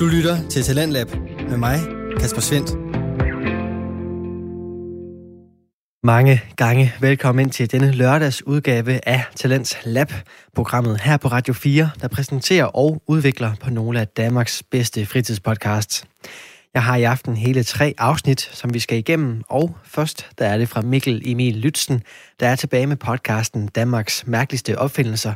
Du lytter til Talentlab med mig, Kasper Svendt. Mange gange velkommen ind til denne lørdags udgave af Talents Lab, programmet her på Radio 4, der præsenterer og udvikler på nogle af Danmarks bedste fritidspodcasts. Jeg har i aften hele tre afsnit, som vi skal igennem, og først der er det fra Mikkel Emil Lytzen, der er tilbage med podcasten Danmarks mærkeligste opfindelser,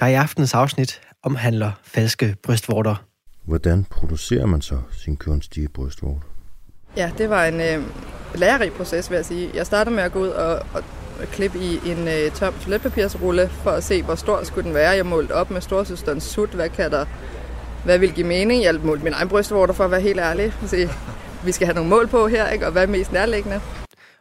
der i aftens afsnit omhandler falske brystvorter. Hvordan producerer man så sin kunstige brystvort? Ja, det var en øh, lærerig proces, vil jeg sige. Jeg startede med at gå ud og, og klippe i en øh, tom toiletpapirsrulle for at se, hvor stor skulle den være. Jeg målte op med storsøsterens sut. Hvad kan der hvad vil give mening? Jeg målte min egen brystvorter for at være helt ærlig. Så vi skal have nogle mål på her, ikke? og hvad er mest nærliggende?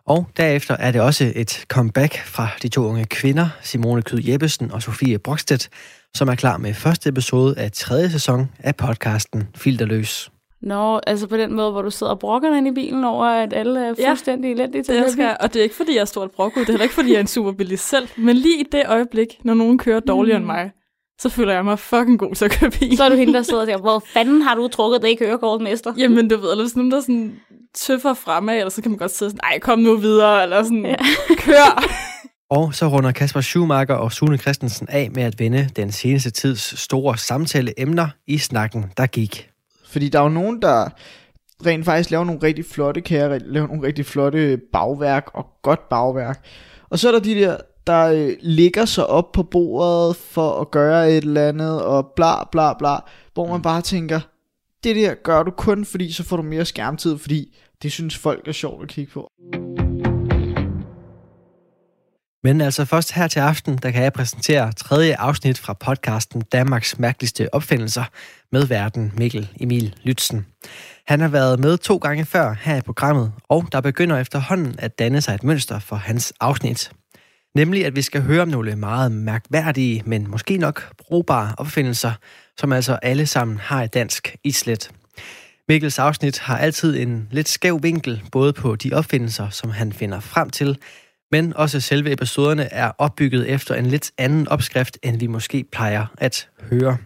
Og derefter er det også et comeback fra de to unge kvinder, Simone Kyd Jeppesen og Sofie Brokstedt, som er klar med første episode af tredje sæson af podcasten Filterløs. Nå, altså på den måde, hvor du sidder og brokker dig ind i bilen over, at alle er fuldstændig ja, elendige til det skal, Og det er ikke, fordi jeg er stort brokket, det er heller ikke, fordi jeg er en superbilist selv. Men lige i det øjeblik, når nogen kører dårligere mm. end mig, så føler jeg mig fucking god til at køre bil. Så er du hende, der sidder og siger, hvor fanden har du trukket det i kørekort, mester? Jamen, du ved, eller hvis nogen der sådan tøffer fremad, eller så kan man godt sidde sådan, nej, kom nu videre, eller sådan, ja. kør. Og så runder Kasper Schumacher og Sune Christensen af med at vende den seneste tids store samtaleemner i snakken, der gik. Fordi der er jo nogen, der rent faktisk laver nogle rigtig flotte kager, laver nogle rigtig flotte bagværk og godt bagværk. Og så er der de der, der øh, ligger sig op på bordet for at gøre et eller andet, og bla bla bla, hvor man bare tænker, det der gør du kun, fordi så får du mere skærmtid, fordi det synes folk er sjovt at kigge på. Men altså først her til aften, der kan jeg præsentere tredje afsnit fra podcasten Danmarks mærkeligste opfindelser med verden Mikkel Emil Lytzen. Han har været med to gange før her i programmet, og der begynder efterhånden at danne sig et mønster for hans afsnit. Nemlig at vi skal høre om nogle meget mærkværdige, men måske nok brugbare opfindelser, som altså alle sammen har et dansk islet. Mikkels afsnit har altid en lidt skæv vinkel, både på de opfindelser, som han finder frem til, men også selve episoderne er opbygget efter en lidt anden opskrift, end vi måske plejer at høre.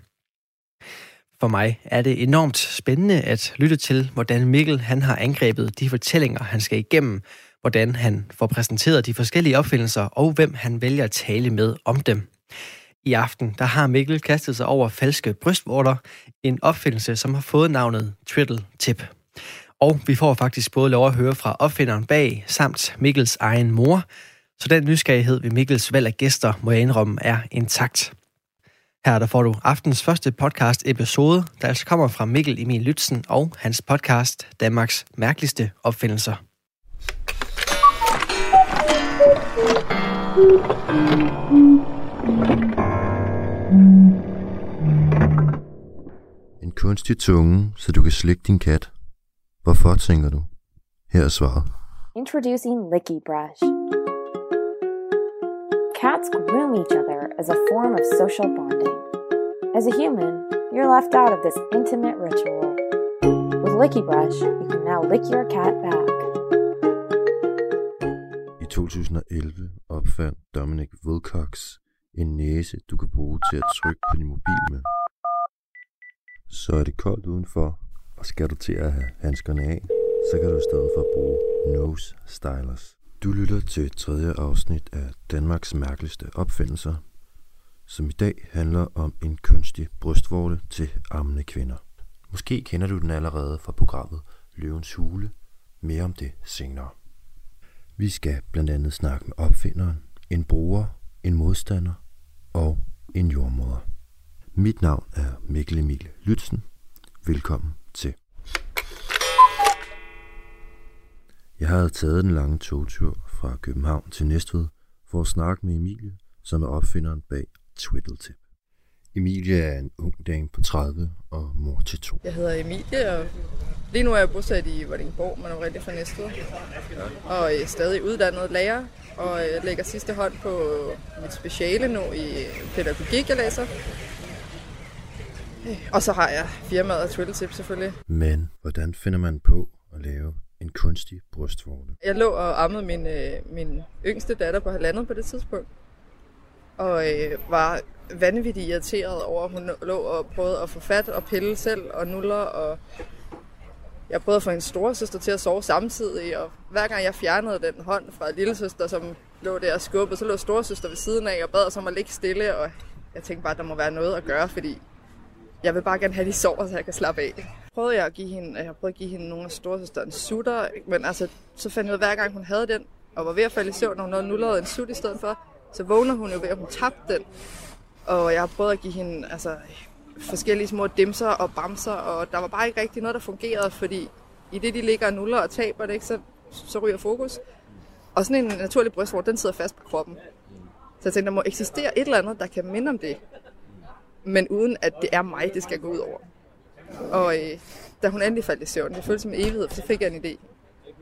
For mig er det enormt spændende at lytte til, hvordan Mikkel han har angrebet de fortællinger, han skal igennem, hvordan han får præsenteret de forskellige opfindelser, og hvem han vælger at tale med om dem. I aften der har Mikkel kastet sig over falske brystvorter, en opfindelse, som har fået navnet Triddle Tip. Og vi får faktisk både lov at høre fra opfinderen bag, samt Mikkels egen mor, så den nysgerrighed ved Mikkels valg af gæster, må jeg indrømme, er intakt. Her der får du aftens første podcast episode, der altså kommer fra Mikkel Emil Lytzen og hans podcast Danmarks mærkeligste opfindelser. En kunstig tunge, så du kan slikke din kat. Hvorfor, tænker du? Her er svaret. Introducing Licky Brush. Cats groom each other as a form of social bonding. As a human, you're left out of this intimate ritual. With Licky Brush, you can now lick your cat back. I 2011 opfandt Dominic Wilcox en næse, du kan bruge til at trykke på din mobil med. Så er det koldt udenfor, og skal du til at have handskerne af, så kan du i stedet for bruge nose stylers. Du lytter til tredje afsnit af Danmarks mærkeligste opfindelser, som i dag handler om en kunstig brystvorte til ammende kvinder. Måske kender du den allerede fra programmet Løvens Hule. Mere om det senere. Vi skal blandt andet snakke med opfinderen, en bruger, en modstander og en jordmoder. Mit navn er Mikkel Emil Lytzen. Velkommen til. Jeg havde taget den lange togtur fra København til Næstved for at snakke med Emilie, som er opfinderen bag Twiddletip. Emilie er en ung dame på 30 og mor til to. Jeg hedder Emilie, og lige nu er jeg bosat i Vordingborg, men er rigtig fra Næstved. Og er stadig uddannet lærer, og jeg lægger sidste hånd på mit speciale nu i pædagogik, jeg læser. Og så har jeg firmaet Twiddletip selvfølgelig. Men hvordan finder man på at lave en kunstig brystvorte? Jeg lå og ammede min, øh, min yngste datter på halvandet på det tidspunkt. og øh, var vanvittigt irriteret over, at hun lå og prøvede at få fat og pille selv og nuller, og jeg prøvede at få en storesøster til at sove samtidig, og hver gang jeg fjernede den hånd fra lille søster, som lå der og skubbede, så lå storesøster ved siden af og bad os om at ligge stille, og jeg tænkte bare, at der må være noget at gøre, fordi jeg vil bare gerne have, at de sover, så jeg kan slappe af. Prøvede jeg at give hende, jeg prøvede at give hende nogle af storesøsterens sutter, men altså, så fandt jeg ud af, hver gang hun havde den, og var ved at falde i søvn, og hun nullede en sut i stedet for, så vågner hun jo ved, at hun tabte den. Og jeg har prøvet at give hende altså, forskellige små dimser og bamser, og der var bare ikke rigtig noget, der fungerede, fordi i det, de ligger og nuller og taber det, ikke, så, så ryger fokus. Og sådan en naturlig brystvort, den sidder fast på kroppen. Så jeg tænkte, der må eksistere et eller andet, der kan minde om det. Men uden at det er mig, det skal gå ud over. Og øh, da hun endelig faldt i søvn, det føltes som en evighed, så fik jeg en idé.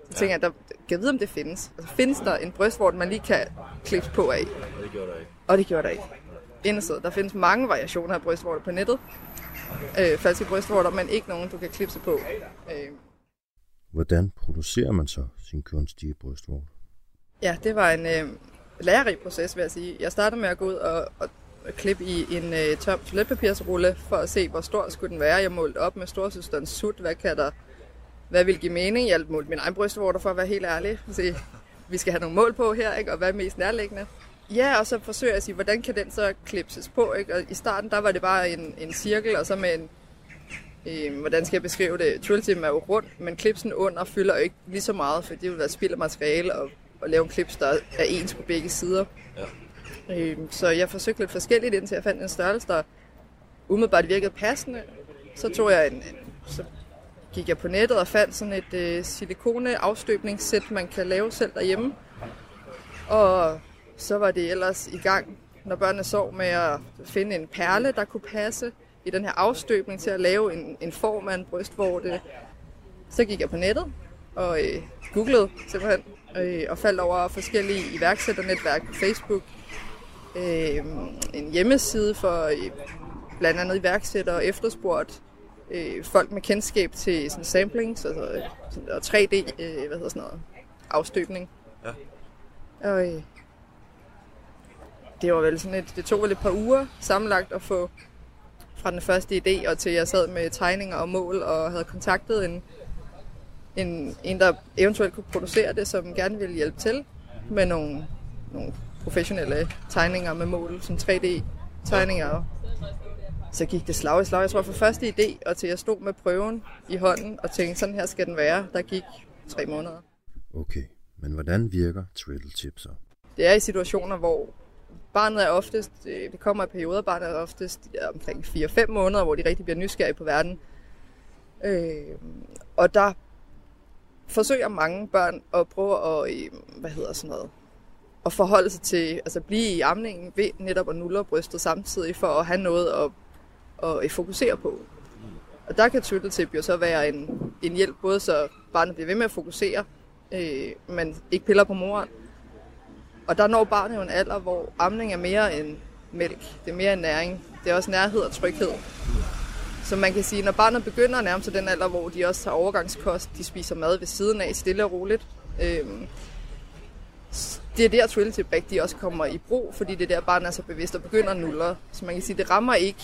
Så tænkte jeg, der, kan jeg vide, om det findes. Altså, findes der en brystvort, man lige kan klippe på af? Og det gjorde der ikke. Og det gjorde der ikke. Der findes mange variationer af brystvorter på nettet. Øh, falske brystvorter, men ikke nogen, du kan klipse på. Øh, Hvordan producerer man så sin kunstige brystvort? Ja, det var en øh, lærerig proces, vil jeg sige. Jeg startede med at gå ud og, og klip i en øh, tom toiletpapirsrulle for at se, hvor stor skulle den være. Jeg målte op med storsøsterens sut. Hvad kan der hvad vil give mening? Jeg målte min egen brystvorter for at være helt ærlig. Se, vi skal have nogle mål på her, ikke? og hvad er mest nærliggende? Ja, og så forsøger jeg at sige, hvordan kan den så klipses på? Ikke? Og i starten, der var det bare en, en cirkel, og så med en, øh, hvordan skal jeg beskrive det? Twiltim er jo rundt, men klipsen under fylder jo ikke lige så meget, for det vil være spild af materiale og, og lave en klips, der er ens på begge sider. Ja. Øh, så jeg forsøgte lidt forskelligt, indtil jeg fandt en størrelse, der umiddelbart virkede passende. Så tog jeg en, en så gik jeg på nettet og fandt sådan et øh, silikone afstøbningssæt, man kan lave selv derhjemme. Og så var det ellers i gang, når børnene sov, med at finde en perle, der kunne passe i den her afstøbning til at lave en, en form af en brystvorte. Så gik jeg på nettet og øh, googlede simpelthen, øh, og faldt over forskellige iværksætternetværk på Facebook. Øh, en hjemmeside for øh, blandt andet iværksættere og efterspurgt øh, folk med kendskab til sådan samplings altså, sådan, og 3D øh, hvad hedder sådan noget, afstøbning. Ja. Og øh, det var vel sådan et, det tog vel et par uger sammenlagt at få fra den første idé og til jeg sad med tegninger og mål og havde kontaktet en, en, en der eventuelt kunne producere det, som gerne ville hjælpe til med nogle, nogle professionelle tegninger med mål, som 3D-tegninger. Så gik det slag i slag. Jeg tror for første idé, og til jeg stod med prøven i hånden og tænkte, sådan her skal den være, der gik tre måneder. Okay, men hvordan virker Triddle Tip så? Det er i situationer, hvor barnet er oftest, øh, det kommer i perioder, barnet er oftest omkring 4-5 måneder, hvor de rigtig bliver nysgerrige på verden. Øh, og der forsøger mange børn at prøve at, øh, hvad hedder sådan noget, at forholde sig til, altså blive i amningen ved netop at nulle brystet samtidig for at have noget at, at fokusere på. Og der kan Twitter jo så være en, en hjælp, både så barnet bliver ved med at fokusere, øh, men ikke piller på moren, og der når barnet jo en alder, hvor amning er mere end mælk. Det er mere end næring. Det er også nærhed og tryghed. Så man kan sige, når barnet begynder at nærme sig den alder, hvor de også tager overgangskost, de spiser mad ved siden af, stille og roligt. øh, det er der Trinity Back, de også kommer i brug, fordi det er der, barnet er så bevidst og begynder at nulle. Så man kan sige, det rammer ikke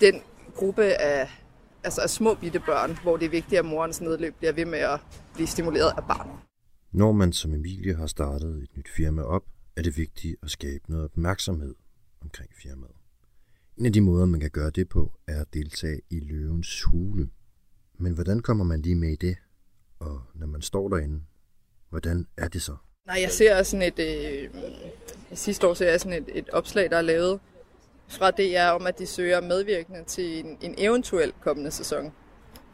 den gruppe af, altså af små bitte børn, hvor det er vigtigt, at morens nedløb bliver ved med at blive stimuleret af barnet. Når man som Emilie har startet et nyt firma op, er det vigtigt at skabe noget opmærksomhed omkring firmaet. En af de måder, man kan gøre det på, er at deltage i løvens hule. Men hvordan kommer man lige med i det? Og når man står derinde, hvordan er det så? Nej, jeg ser sådan et... Øh, sidste år ser jeg sådan et, et opslag, der er lavet fra DR om, at de søger medvirkende til en, en eventuel kommende sæson.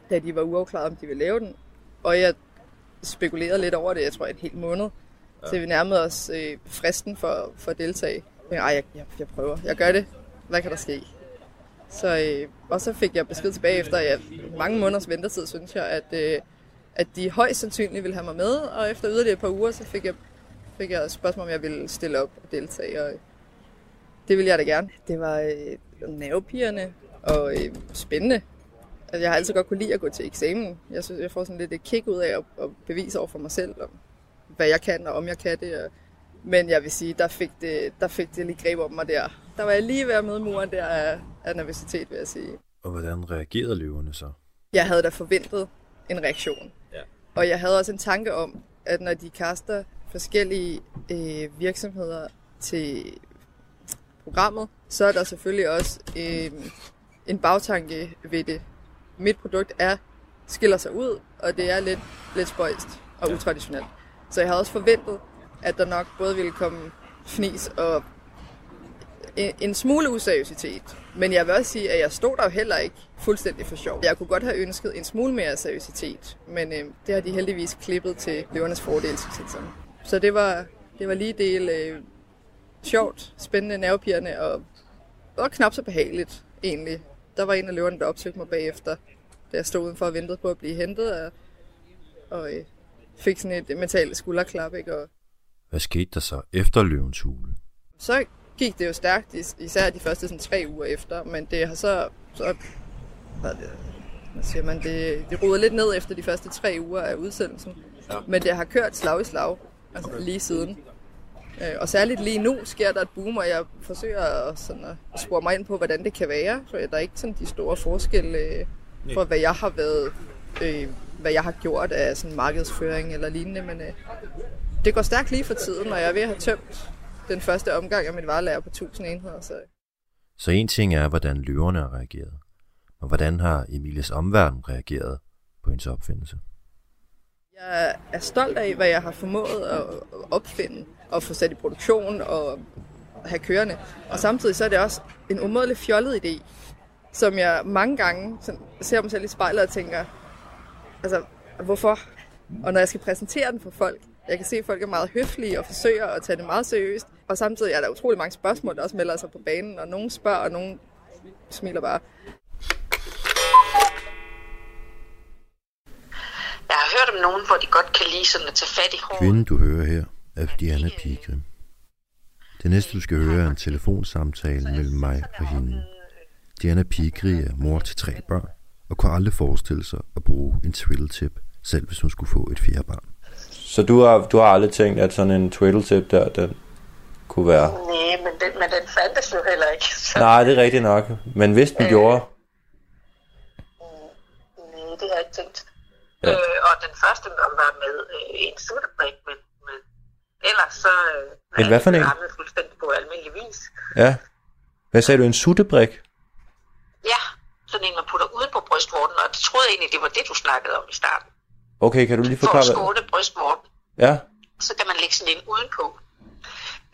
Da de var uafklaret, om de ville lave den. Og jeg spekulerede lidt over det, jeg tror en hel måned. Ja. Så vi nærmede os øh, fristen for, for at deltage. Men, ej, jeg, jeg, jeg prøver. Jeg gør det. Hvad kan der ske? Så, øh, og så fik jeg besked tilbage efter ja, mange måneders ventetid, synes jeg, at, øh, at de højst sandsynligt ville have mig med. Og efter yderligere et par uger, så fik jeg, fik jeg spørgsmål, om jeg ville stille op og deltage. Og det ville jeg da gerne. Det var øh, nervepigerne og øh, spændende. Altså, jeg har altid godt kunne lide at gå til eksamen. Jeg synes, jeg får sådan lidt et kick ud af at, at bevise over for mig selv, om, hvad jeg kan, og om jeg kan det. Og Men jeg vil sige, der fik det, der fik det lige greb om mig der. Der var jeg lige ved at møde muren der af, af nervøsitet, vil jeg sige. Og hvordan reagerede løverne så? Jeg havde da forventet en reaktion. Ja. Og jeg havde også en tanke om, at når de kaster forskellige øh, virksomheder til programmet, så er der selvfølgelig også øh, en bagtanke ved det. Mit produkt er skiller sig ud, og det er lidt, lidt spøjst og utraditionelt. Så jeg havde også forventet, at der nok både ville komme fnis og en, en smule useriøsitet. Men jeg vil også sige, at jeg stod der jo heller ikke fuldstændig for sjov. Jeg kunne godt have ønsket en smule mere seriøsitet, men øh, det har de heldigvis klippet til løvernes fordel. synes jeg sådan. Så det var, det var lige del øh, sjovt, spændende, nervepirrende og, og knap så behageligt egentlig. Der var en af løverne, der opsøgte mig bagefter, da jeg stod udenfor og ventede på at blive hentet, og, og øh, fik sådan et mentalt skulderklap. Ikke? Og Hvad skete der så efter løvens hule? så gik det jo stærkt, is- især de første sådan, tre uger efter, men det har så, så hvad siger man, det, det roder lidt ned efter de første tre uger af udsendelsen, ja. men det har kørt slag i slag, altså okay. lige siden. Øh, Og særligt lige nu sker der et boom, og jeg forsøger at, sådan at spore mig ind på, hvordan det kan være, for der er ikke sådan de store forskelle øh, for, hvad jeg har været, øh, hvad jeg har gjort af sådan markedsføring eller lignende, men øh, det går stærkt lige for tiden, og jeg er ved at have tømt den første omgang af mit varelager på 1000 enheder. Så Så en ting er, hvordan løverne har reageret. Og hvordan har Emilies omverden reageret på hendes opfindelse? Jeg er stolt af, hvad jeg har formået at opfinde og få sat i produktion og have kørende. Og samtidig så er det også en umådelig fjollet idé, som jeg mange gange ser mig selv i spejlet og tænker, altså, hvorfor? Og når jeg skal præsentere den for folk, jeg kan se, at folk er meget høflige og forsøger at tage det meget seriøst. Og samtidig er der utrolig mange spørgsmål, der også melder sig på banen, og nogen spørger, og nogen smiler bare. Nogen, hvor de godt kan lide sådan at tage fat i håret. Kvinden, du hører her, er Diana Pigrim. Det næste, du skal høre, er en telefonsamtale mellem mig og hende. Diana Pigri er mor til tre børn, og kunne aldrig forestille sig at bruge en twiddle-tip, selv hvis hun skulle få et fjerde barn. Så du har, du har aldrig tænkt, at sådan en twiddle-tip der, den kunne være... Nej, men den, men den fandtes jo heller ikke. Så, Nej, det er rigtigt nok. Men hvis den Øh. gjorde... Nej, det har jeg ikke tænkt. Ja. Øh, og den første var med øh, en suttebrik, men, men ellers så... Øh, En hvad for en? det fuldstændig på almindelig vis. Ja. Hvad sagde du? En suttebrik? Ja, sådan en, man putter ude på brystvorten, og det troede jeg egentlig, det var det, du snakkede om i starten. Okay, kan du lige For at forklare... skåne brystvorten. Ja. så kan man lægge sådan en udenpå.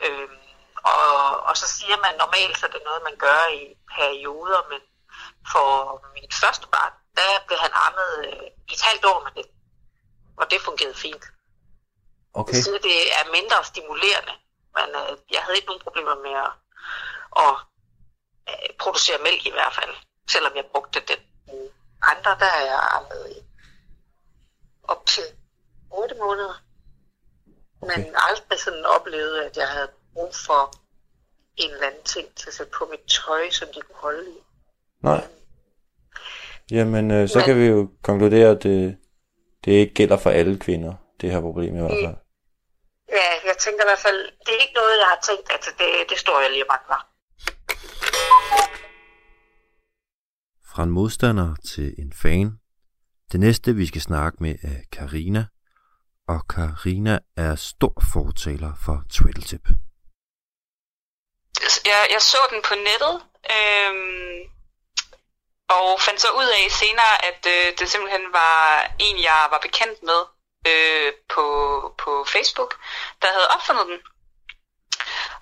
Øhm, og, og så siger man normalt, så det er noget, man gør i perioder, men for mit første barn, der blev han ammet øh, i et halvt år med det. Og det fungerede fint. Okay. Det siger, det er mindre stimulerende, men øh, jeg havde ikke nogen problemer med at, at øh, producere mælk i hvert fald, selvom jeg brugte den. Andre, der er jeg ammet i op til 8 måneder men aldrig sådan oplevet, at jeg havde brug for en eller anden ting til at sætte på mit tøj, som de kunne holde i. Nej. Jamen, øh, så kan vi jo konkludere, at det, det ikke gælder for alle kvinder, det her problem i hvert fald. Ja, jeg tænker i hvert fald, det er ikke noget, jeg har tænkt, at det, det står jeg lige og mangler. Fra en modstander til en fan. Det næste, vi skal snakke med, er Karina. Og Karina er stor fortaler for Twiddle-tip. jeg, jeg så den på nettet, øhm, og fandt så ud af senere, at øh, det simpelthen var en, jeg var bekendt med øh, på, på Facebook, der havde opfundet den.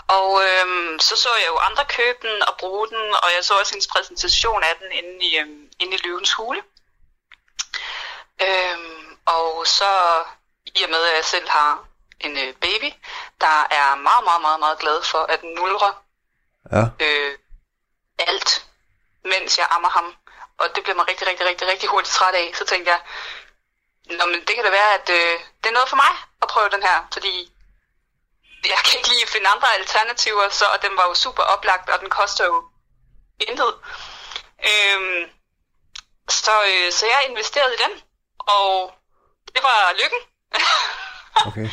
Og øhm, så så jeg jo andre købe den og bruge den, og jeg så også hendes præsentation af den inde i, øhm, inde i løvens hule. Øhm, og så i og med, at jeg selv har en øh, baby, der er meget, meget, meget, meget glad for at nulre Ja. øh, alt, mens jeg ammer ham. Og det bliver man rigtig, rigtig, rigtig, rigtig hurtigt træt af. Så tænkte jeg, Nå, men det kan da være, at øh, det er noget for mig at prøve den her, fordi jeg kan ikke lige finde andre alternativer, så og den var jo super oplagt, og den koster jo intet. Øhm, så, øh, så jeg investerede i den, og det var lykken. Okay.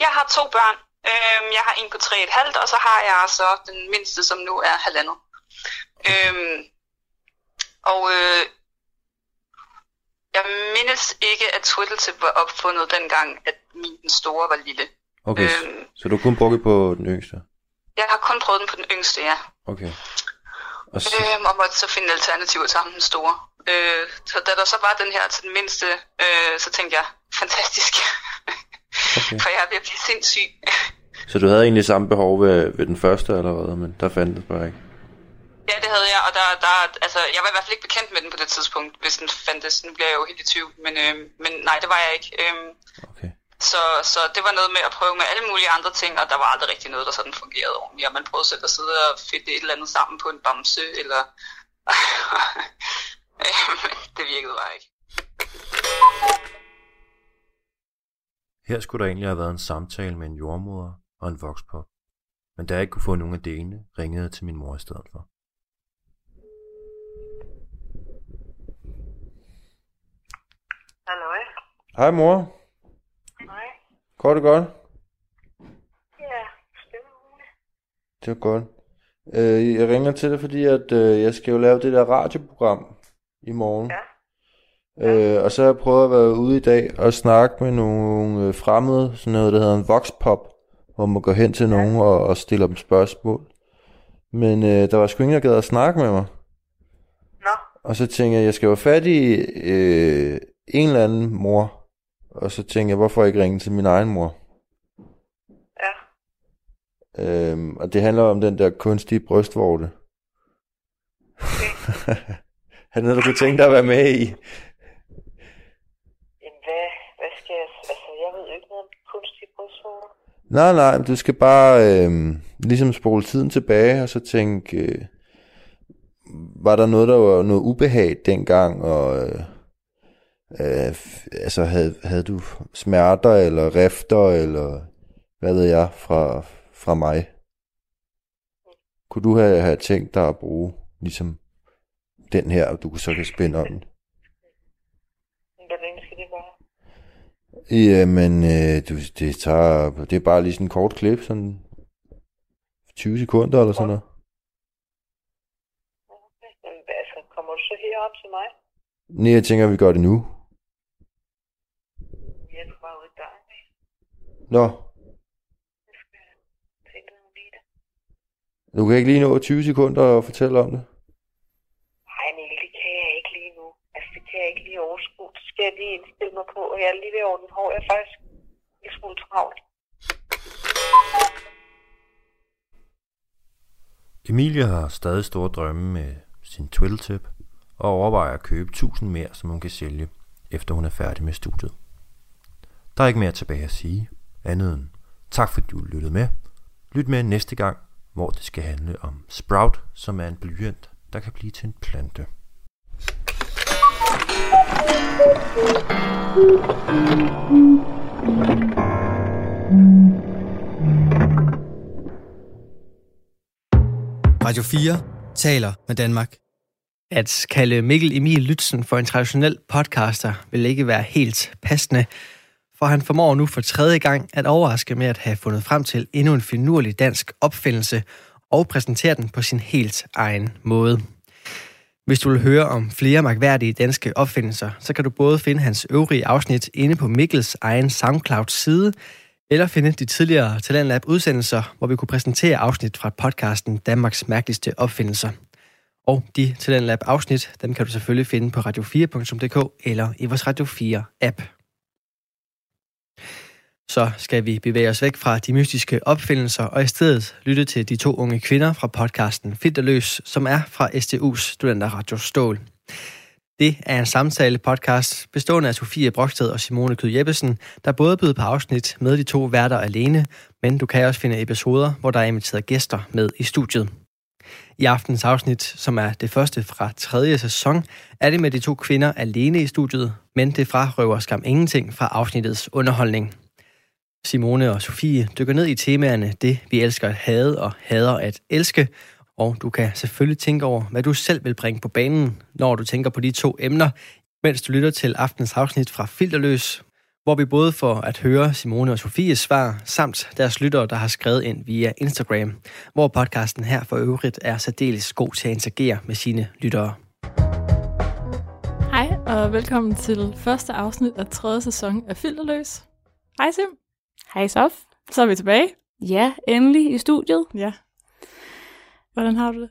Jeg har to børn, Øhm, jeg har en på 3,5, og så har jeg så den mindste, som nu er halvandet. Øhm, og øh, jeg mindes ikke, at Twiddletip var opfundet dengang, at min den store var lille. Okay, øhm, så du har kun brugt på den yngste? Jeg har kun prøvet den på den yngste, ja. Okay. Og, så... øhm, og måtte så finde alternativer til ham den store. Øh, så da der så var den her til den mindste, øh, så tænkte jeg, fantastisk. Okay. For jeg er ved at blive sindssyg. så du havde egentlig samme behov ved, ved den første allerede, men der fandt det bare ikke? Det havde jeg, og der, der, altså, jeg var i hvert fald ikke bekendt med den på det tidspunkt, hvis den fandtes. Nu bliver jeg jo helt i tvivl, men, øh, men nej, det var jeg ikke. Øh, okay. så, så det var noget med at prøve med alle mulige andre ting, og der var aldrig rigtig noget, der sådan fungerede ordentligt. Og man prøvede selv at sidde og fedte et eller andet sammen på en bamse, eller... det virkede bare ikke. Her skulle der egentlig have været en samtale med en jordmoder og en vokspop. Men da jeg ikke kunne få nogen af delene, ringede jeg til min mor i stedet for. Hallo? Hej mor. Hej. Går det godt? Ja, stille Det er godt. Øh, jeg ringer til dig, fordi at, øh, jeg skal jo lave det der radioprogram i morgen. Ja. Øh, og så har jeg prøvet at være ude i dag og snakke med nogle øh, fremmede, sådan noget, der hedder en voxpop, hvor man går hen til nogen og, og stiller dem spørgsmål. Men øh, der var sgu ingen, der gad at snakke med mig. Nå. Og så tænkte jeg, jeg skal jo fat i øh, en eller anden mor. Og så tænkte jeg, hvorfor ikke ringe til min egen mor? Ja. Øhm, og det handler om den der kunstige brystvorte. Okay. er det noget, du kunne tænke dig at være med i? Jamen, hvad, hvad skal jeg... Altså, jeg ved jo ikke noget om kunstige brystvorter. Nej, nej, du skal bare øh, ligesom spole tiden tilbage, og så tænke, øh, var der noget, der var noget ubehag dengang, og øh, øh, altså havde, havde du smerter, eller rifter, eller hvad ved jeg, fra, fra mig? Kunne du have, have tænkt dig at bruge ligesom den her, og du så kan spænde om den? Hvor længe skal det være? Jamen, øh, du, det tager, det er bare lige sådan en kort klip, sådan 20 sekunder eller sådan noget. Okay. Hvad, altså, kommer du så herop til mig? Nej, jeg tænker, at vi gør det nu. Ja, du var ude der. Nå, du kan ikke lige nå 20 sekunder og fortælle om det. Nej, Niel, det kan jeg ikke lige nu. Altså, det kan jeg ikke lige overskue. Det skal jeg lige indstille mig på, og jeg er lige ved orden hår. Jeg er faktisk lille smule travlt. Emilie har stadig store drømme med sin twiddletip og overvejer at købe 1000 mere, som hun kan sælge, efter hun er færdig med studiet. Der er ikke mere tilbage at sige, andet end tak fordi du lyttede med. Lyt med næste gang, hvor det skal handle om Sprout, som er en blyant, der kan blive til en plante. Radio 4 taler med Danmark. At kalde Mikkel Emil Lytzen for en traditionel podcaster vil ikke være helt passende, for han formår nu for tredje gang at overraske med at have fundet frem til endnu en finurlig dansk opfindelse og præsentere den på sin helt egen måde. Hvis du vil høre om flere magværdige danske opfindelser, så kan du både finde hans øvrige afsnit inde på Mikkels egen SoundCloud-side, eller finde de tidligere Talentlab udsendelser, hvor vi kunne præsentere afsnit fra podcasten Danmarks mærkeligste opfindelser. Og de Talentlab afsnit, dem kan du selvfølgelig finde på radio4.dk eller i vores Radio 4 app. Så skal vi bevæge os væk fra de mystiske opfindelser og i stedet lytte til de to unge kvinder fra podcasten Filterløs, som er fra STU's Studenterradio Stål. Det er en samtale-podcast bestående af Sofie Broksted og Simone Kød Jeppesen, der både byder på afsnit med de to værter alene, men du kan også finde episoder, hvor der er inviteret gæster med i studiet. I aftens afsnit, som er det første fra tredje sæson, er det med de to kvinder alene i studiet, men det frarøver skam ingenting fra afsnittets underholdning. Simone og Sofie dykker ned i temaerne det, vi elsker at have og hader at elske, og du kan selvfølgelig tænke over, hvad du selv vil bringe på banen, når du tænker på de to emner, mens du lytter til aftens afsnit fra Filterløs, hvor vi både får at høre Simone og Sofies svar, samt deres lyttere, der har skrevet ind via Instagram, hvor podcasten her for øvrigt er særdeles god til at interagere med sine lyttere. Hej, og velkommen til første afsnit af tredje sæson af Filterløs. Hej Sim. Hej Sof. Så er vi tilbage. Ja, endelig i studiet. Ja. Hvordan har du det?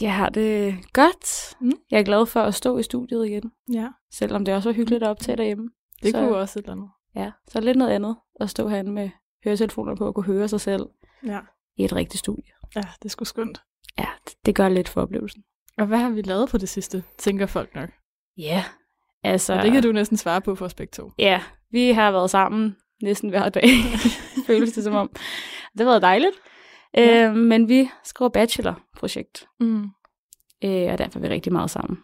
Jeg har det godt. Mm. Jeg er glad for at stå i studiet igen. Ja. Selvom det også var hyggeligt at optage derhjemme. Det så, kunne jo også et eller andet. Ja, så lidt noget andet at stå herinde med høretelefoner på og kunne høre sig selv Ja. i et rigtigt studie. Ja, det er sgu skønt. Ja, det, det gør lidt for oplevelsen. Og hvad har vi lavet på det sidste, tænker folk nok. Ja, altså... Og det kan du næsten svare på for os begge to. Ja, vi har været sammen næsten hver dag, føles det som om. Det har været dejligt. Ja. Øh, men vi skriver bachelorprojekt, Mm. øh, og derfor er vi rigtig meget sammen.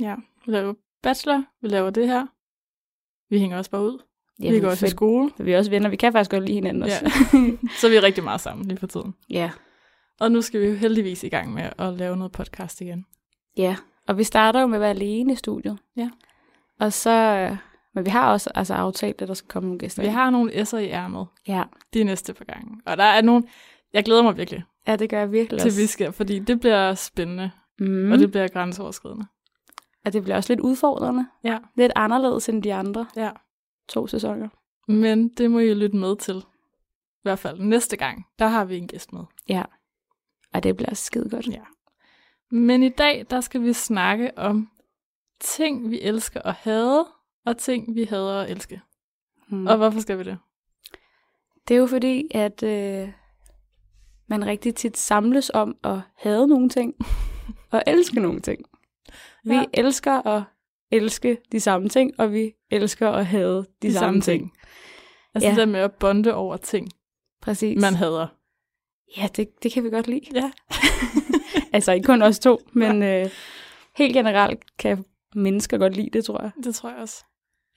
Ja, vi laver bachelor, vi laver det her. Vi hænger også bare ud. Ja, vi går også i skole. Vi er også venner. Vi kan faktisk godt lide hinanden også. Ja. Så vi er rigtig meget sammen lige for tiden. ja. Og nu skal vi jo heldigvis i gang med at lave noget podcast igen. ja. Og vi starter jo med at være alene i studiet. Ja. Og så... øh, Men vi har også altså, aftalt, at der skal komme nogle gæster. Vi har nogle S'er i ærmet Ja. de næste par gange. Og der er nogle... Jeg glæder mig virkelig ja, det gør jeg virkelig til, også. vi skal, fordi det bliver spændende, mm. og det bliver grænseoverskridende. Og det bliver også lidt udfordrende. Ja. Lidt anderledes end de andre Ja. To sæsoner. Men det må I lytte med til. I hvert fald næste gang, der har vi en gæst med. Ja. Og det bliver skide godt. Ja. Men i dag, der skal vi snakke om ting, vi elsker at hade, og ting, vi hader at elske. Mm. Og hvorfor skal vi det? Det er jo fordi, at øh, man rigtig tit samles om at have nogle ting, og elske nogle ting. Vi Ja. elsker at elske de samme ting, og vi elsker at have de, de samme ting. Altså Ja. det der med at bonde over ting, Præcis. man hader. Ja, det, det kan vi godt lide. Ja. altså ikke kun os to, men øh, helt generelt kan mennesker godt lide det, tror jeg. Det tror jeg også.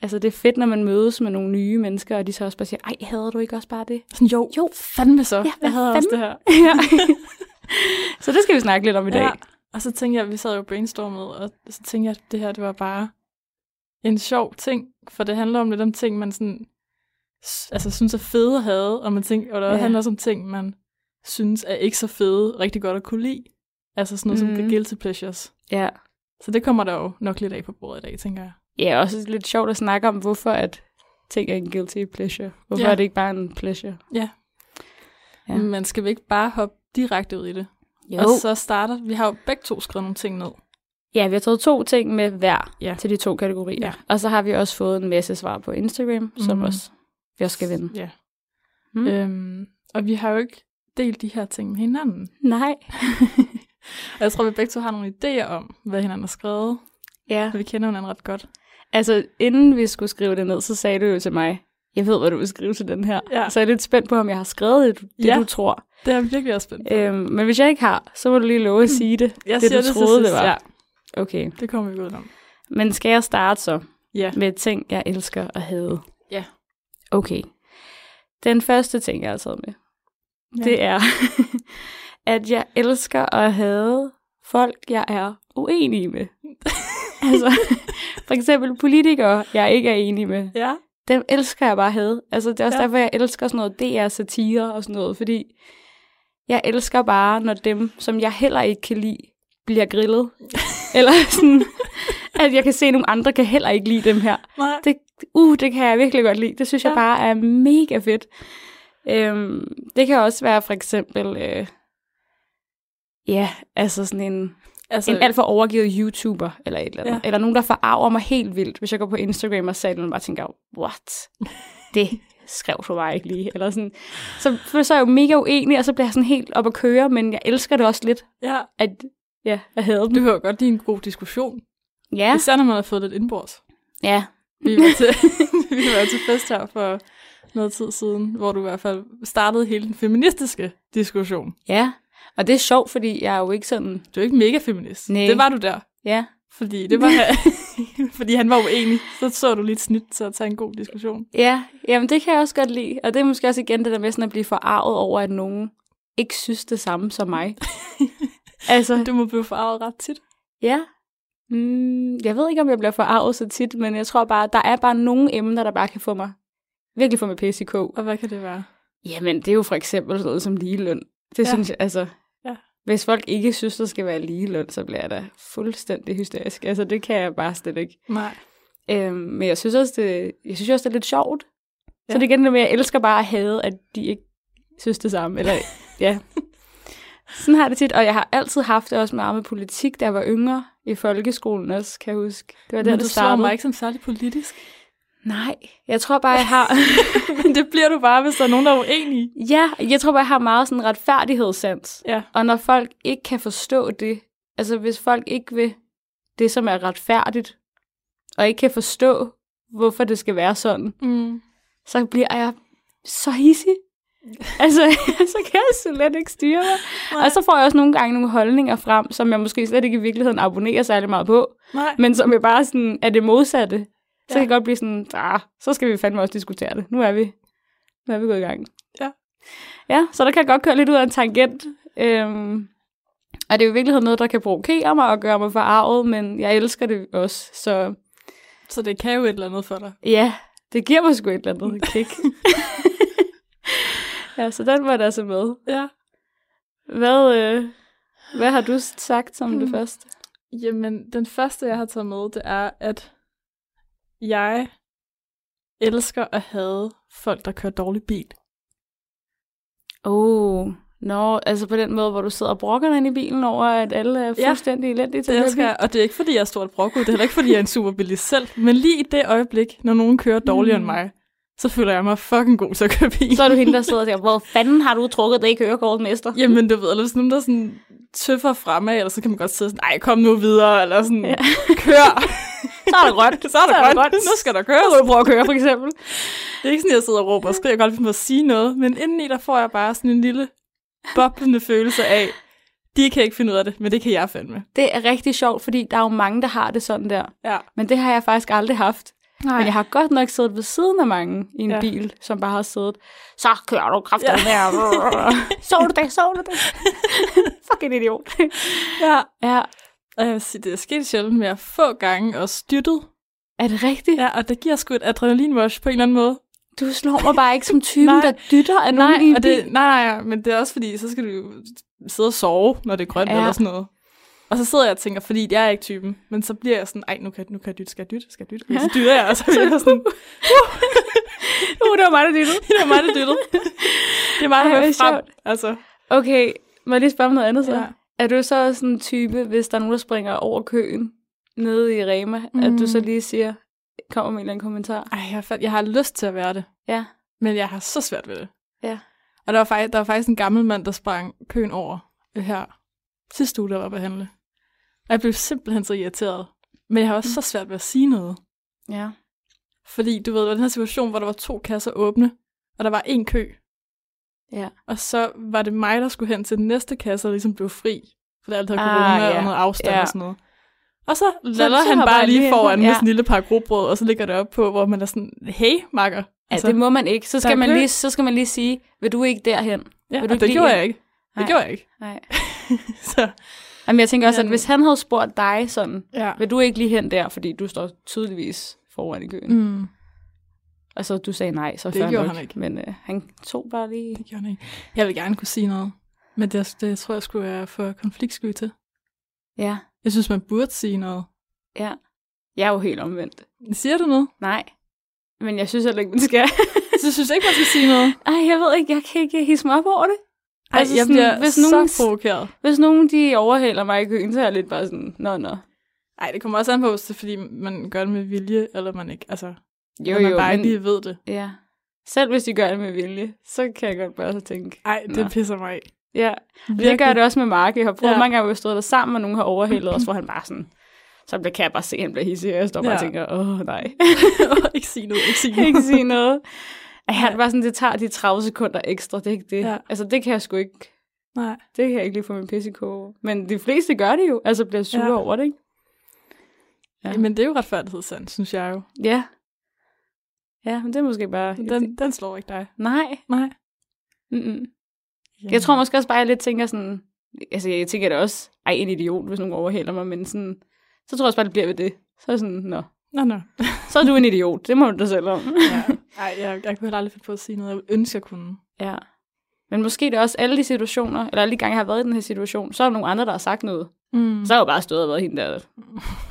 Altså det er fedt, når man mødes med nogle nye mennesker, og de så også bare siger, ej, hader du ikke også bare det? Sådan, jo, Jo, fandme så. Ja, jeg hader også det her. ja. så det skal vi snakke lidt om i dag. Ja. Og så tænkte jeg, vi sad jo brainstormet, og så tænkte jeg, at det her det var bare en sjov ting, for det handler om lidt om ting, man sådan, altså, synes er fede at have, og, man tænker, og der Ja. handler også om ting, man synes er ikke så fede, rigtig godt at kunne lide. Altså sådan noget mm. Mhm. som guilty pleasures. Ja. Så det kommer der jo nok lidt af på bordet i dag, tænker jeg. Ja, også lidt sjovt at snakke om, hvorfor at ting er en guilty pleasure. Hvorfor Ja. er det ikke bare en pleasure? Ja. Ja. ja. Men skal vi ikke bare hoppe direkte ud i det? Jo. Og så starter, vi har jo begge to skrevet nogle ting ned. Ja, vi har taget to ting med hver Ja. til de to kategorier. Ja. Og så har vi også fået en masse svar på Instagram, mm. som Mhm. også vi også skal vinde. Ja. Mm. Mm. Øhm, og vi har jo ikke delt de her ting med hinanden. Nej. Og jeg tror, vi begge to har nogle idéer om, hvad hinanden har skrevet. Ja. Og vi kender hinanden ret godt. Altså, inden vi skulle skrive det ned, så sagde du jo til mig, jeg ved, hvad du vil skrive til den her. Ja. Så jeg er lidt spændt på, om jeg har skrevet det, det Ja. du tror. Det er jeg virkelig også spændt på. Øhm, men hvis jeg ikke har, så må du lige love at sige det. jeg det, du det troede, det var. Ja, Okay. det kommer vi ud om. Men skal jeg starte så Ja. med ting, jeg elsker at have? Ja. Okay. Den første ting, jeg har taget med, Ja. det er, at jeg elsker at have folk, jeg er uenig med. altså, for eksempel politikere, jeg ikke er enig med. Ja. Dem elsker jeg bare at have. Altså, det er også Ja. derfor, jeg elsker sådan noget DR-satire og sådan noget, fordi jeg elsker bare, når dem, som jeg heller ikke kan lide, bliver grillet. Eller sådan, at jeg kan se, at nogle andre kan heller ikke lide dem her. Nej. Det, uh, det kan jeg virkelig godt lide. Det synes. Ja. jeg bare er mega fedt. Øhm, det kan også være for eksempel, øh, ja, altså sådan en, Altså, en alt for overgivet YouTuber, eller et eller andet. Ja. Eller nogen, der forarver mig helt vildt, hvis jeg går på Instagram og selv og bare tænker, what? Det skrev du bare ikke lige. Eller sådan. Så, for så er jeg jo mega uenig, og så bliver jeg sådan helt op at køre, men jeg elsker det også lidt, ja. at, ja, at have dem. Du jo godt lide en god diskussion. Ja, Især når man har fået lidt indbords. ja, Vi var til, vi var til fest her for noget tid siden, hvor du i hvert fald startede hele den feministiske diskussion. ja. Og det er sjovt, fordi jeg er jo ikke sådan, Du er ikke mega feminist. Nej. Det var du der. ja, Fordi, det var, fordi han var uenig. Så så du lige et snit til at tage en god diskussion. Ja, jamen det kan jeg også godt lide. Og det er måske også igen det der med sådan at blive forarvet over, at nogen ikke synes det samme som mig. altså, Du må blive farvet ret tit. ja. Mm, jeg ved ikke, om jeg bliver forarvet så tit, men jeg tror bare, der er bare nogle emner, der bare kan få mig virkelig få i kog. Og hvad kan det være? Jamen, det er jo for eksempel sådan noget som ligeløn. Det ja. synes jeg, altså... Hvis folk ikke synes, der skal være ligeløn, så bliver jeg da fuldstændig hysterisk. Altså, det kan jeg bare slet ikke. Nej. Øhm, men jeg synes også, det, jeg synes også, det er lidt sjovt. Ja. Så det er igen det med, at jeg elsker bare at have, at de ikke synes det samme. Eller, ja. Sådan har det tit, og jeg har altid haft det også meget med politik, da jeg var yngre i folkeskolen også, kan jeg huske. Det var der, Men det du slår mig ikke som særlig politisk. Nej, jeg tror bare, jeg har... Men det bliver du bare, hvis der er nogen, der er uenige. ja, jeg tror bare, jeg har meget sådan retfærdighedssans. Ja. Og når folk ikke kan forstå det, altså hvis folk ikke vil det, som er retfærdigt, og ikke kan forstå, hvorfor det skal være sådan, Mm. så bliver jeg så hissig. altså, så kan jeg slet ikke styre mig. Nej. Og så får jeg også nogle gange nogle holdninger frem, som jeg måske slet ikke i virkeligheden abonnerer særlig meget på, Nej. men som jeg bare sådan, er det modsatte. Så Ja. kan jeg godt blive sådan, ah, så skal vi fandme også diskutere det. Nu er vi, nu er vi gået i gang. Ja. Ja, så der kan jeg godt køre lidt ud af en tangent. Øhm, og det er jo i virkeligheden noget, der kan provokere mig og gøre mig forarvet, men jeg elsker det også. Så Så det kan jo et eller andet for dig. ja, det giver mig sgu et eller andet kick. ja, så den var der altså med. Ja. Hvad, øh, hvad har du sagt som det Hmm. første? Jamen, den første, jeg har taget med, det er, at jeg elsker at have folk, der kører dårlig bil. Oh, Nå, altså på den måde, hvor du sidder og brokker ind i bilen over, at alle er Ja, fuldstændig elendige til Det at elsker køre jeg, og det er ikke, fordi jeg er stort brokkud. Det er heller ikke, fordi jeg er en superbilist selv. Men lige i det øjeblik, når nogen kører dårligere Mm. end mig, så føler jeg mig fucking god til at køre bil. bil. Så er du hende, der sidder og siger, hvor fanden har du trukket det i kørekort, mester? Jamen, du ved, eller hvis nogen der sådan tøffer fremad, eller så kan man godt sidde sådan, nej, kom nu videre, eller sådan, ja. kør. Så er der grønt. så er der grønt. Nu skal der køres. Så prøve at køre, for eksempel. Det er ikke sådan, at jeg sidder og råber og skriger, godt på at sige noget, men indeni der får jeg bare sådan en lille boblende følelse af, de kan ikke finde ud af det, men det kan jeg fandme. Det er rigtig sjovt, fordi der er jo mange, der har det sådan der. Ja. Men det har jeg faktisk aldrig haft. Nej. Men jeg har godt nok siddet ved siden af mange i en ja. bil, som bare har siddet, så kører du kraftigt ja. der. så du det, så du det. Fucking idiot. Ja. ja. Og jeg vil sige, det er sket sjældent med at få gange og styrtet. Er det rigtigt? Ja, og det giver sgu et adrenalinrush på en eller anden måde. Du slår mig bare ikke som typen, der dytter af nogen Nej, en og det, nej, nej, men det er også fordi, så skal du sidde og sove, når det er grønt Ja. eller sådan noget. Og så sidder jeg og tænker, fordi jeg er ikke typen, men så bliver jeg sådan, ej, nu kan, nu kan jeg dytte, skal jeg dytte, skal jeg dytte? Og så dytter jeg, og så bliver jeg sådan, Uh, det var mig, der dyttede. det er mig, der dyttede. Det er mig, der Ej, frem. sjovt. Altså, Okay, må jeg lige spørge om noget andet så? Ja. Er du så sådan en type, hvis der er nogen, der springer over køen nede i Rema, mm. at du så lige siger, kommer med en eller anden kommentar? ej, jeg, fat- jeg har lyst til at være det, Ja. men jeg har så svært ved det. Ja. Og der var, faktisk, der var faktisk en gammel mand, der sprang køen over øh, her sidste uge, der var på handle. Og jeg blev simpelthen så irriteret. Men jeg har også mm. så svært ved at sige noget. Ja. Fordi du ved, der var den her situation, hvor der var to kasser åbne, og der var en kø. Ja. Og så var det mig, der skulle hen til den næste kasse, og ligesom blev fri. For der altid Ah, corona ja. og noget afstand Ja. og sådan noget. Og så lader han bare lige lige foran med Ja. sådan en lille par grobrød, og så ligger det op på, hvor man er sådan, hey, makker. Altså, det må man ikke. Så skal man, lige, så skal man lige sige, vil du ikke derhen? Ja, vil du og det gjorde jeg ikke. Det Nej. gjorde jeg ikke. Nej. Så, Jamen, jeg tænker også, at hvis han havde spurgt dig sådan, ja. vil du ikke lige hen der, fordi du står tydeligvis foran i køen. Mm, Og så du sagde nej, så Det gjorde nok. han ikke. Men øh, han tog bare lige... det gjorde han ikke. Jeg vil gerne kunne sige noget. Men det, det tror jeg skulle være for konfliktsky til. Ja, Jeg synes, man burde sige noget. ja. Jeg er jo helt omvendt. Siger du noget? Nej. Men jeg synes heller ikke, man skal. Så synes jeg ikke, man skal sige noget. Ej, jeg ved ikke, jeg kan ikke hisse mig op over det. Ej, Altså jeg sådan, bliver hvis så nogen- provokeret. Hvis nogen de overhaler mig i køen, så er jeg lidt bare sådan, nå, nå. Nej, det kommer også an på, hvis det er, fordi man gør det med vilje, eller man ikke, altså, Jo, eller man jo, bare men, lige ved det. ja. Selv hvis de gør det med vilje, så kan jeg godt bare så tænke, Ej, det Nå. pisser mig af. ja. Og det Virkelig. gør det også med Mark. Jeg har prøvet Ja. mange gange, hvor jeg stået der sammen, og nogen har overhalet os, hvor han bare sådan, så kan jeg bare se, at han bliver hissig, og jeg står bare Ja. og tænker, åh nej. ikke sige noget, ikke sige noget. ikke sige noget. Ej, han var sådan, det tager de 30 sekunder ekstra, det er ikke det. Ja. Altså, det kan jeg sgu ikke, Nej. det kan jeg ikke lige få min pisse. Men de fleste gør det jo, altså bliver sure Ja. over det, ikke? Ja. Ja. Men det er jo retfærdighedssand, synes jeg jo. Ja. Ja, men det er måske bare... Den, den slår ikke dig. Nej. Nej. Mm-mm. Jeg tror måske også bare, jeg lidt tænker sådan... Altså, jeg tænker det også, ej, en idiot, hvis nogen overhælder mig, men sådan... Så tror jeg også bare, det bliver ved det. Så er sådan, nå, Nå, nå. Så er du en idiot. Det må du da selv om. Ja. Ej, jeg, jeg kunne heller aldrig finde på at sige noget, jeg ville ønske, jeg kunne. Ja. Men måske det er også alle de situationer, eller alle de gange, jeg har været i den her situation, så er der nogle andre, der har sagt noget. Mm. Så har jeg jo bare stået og været hende der,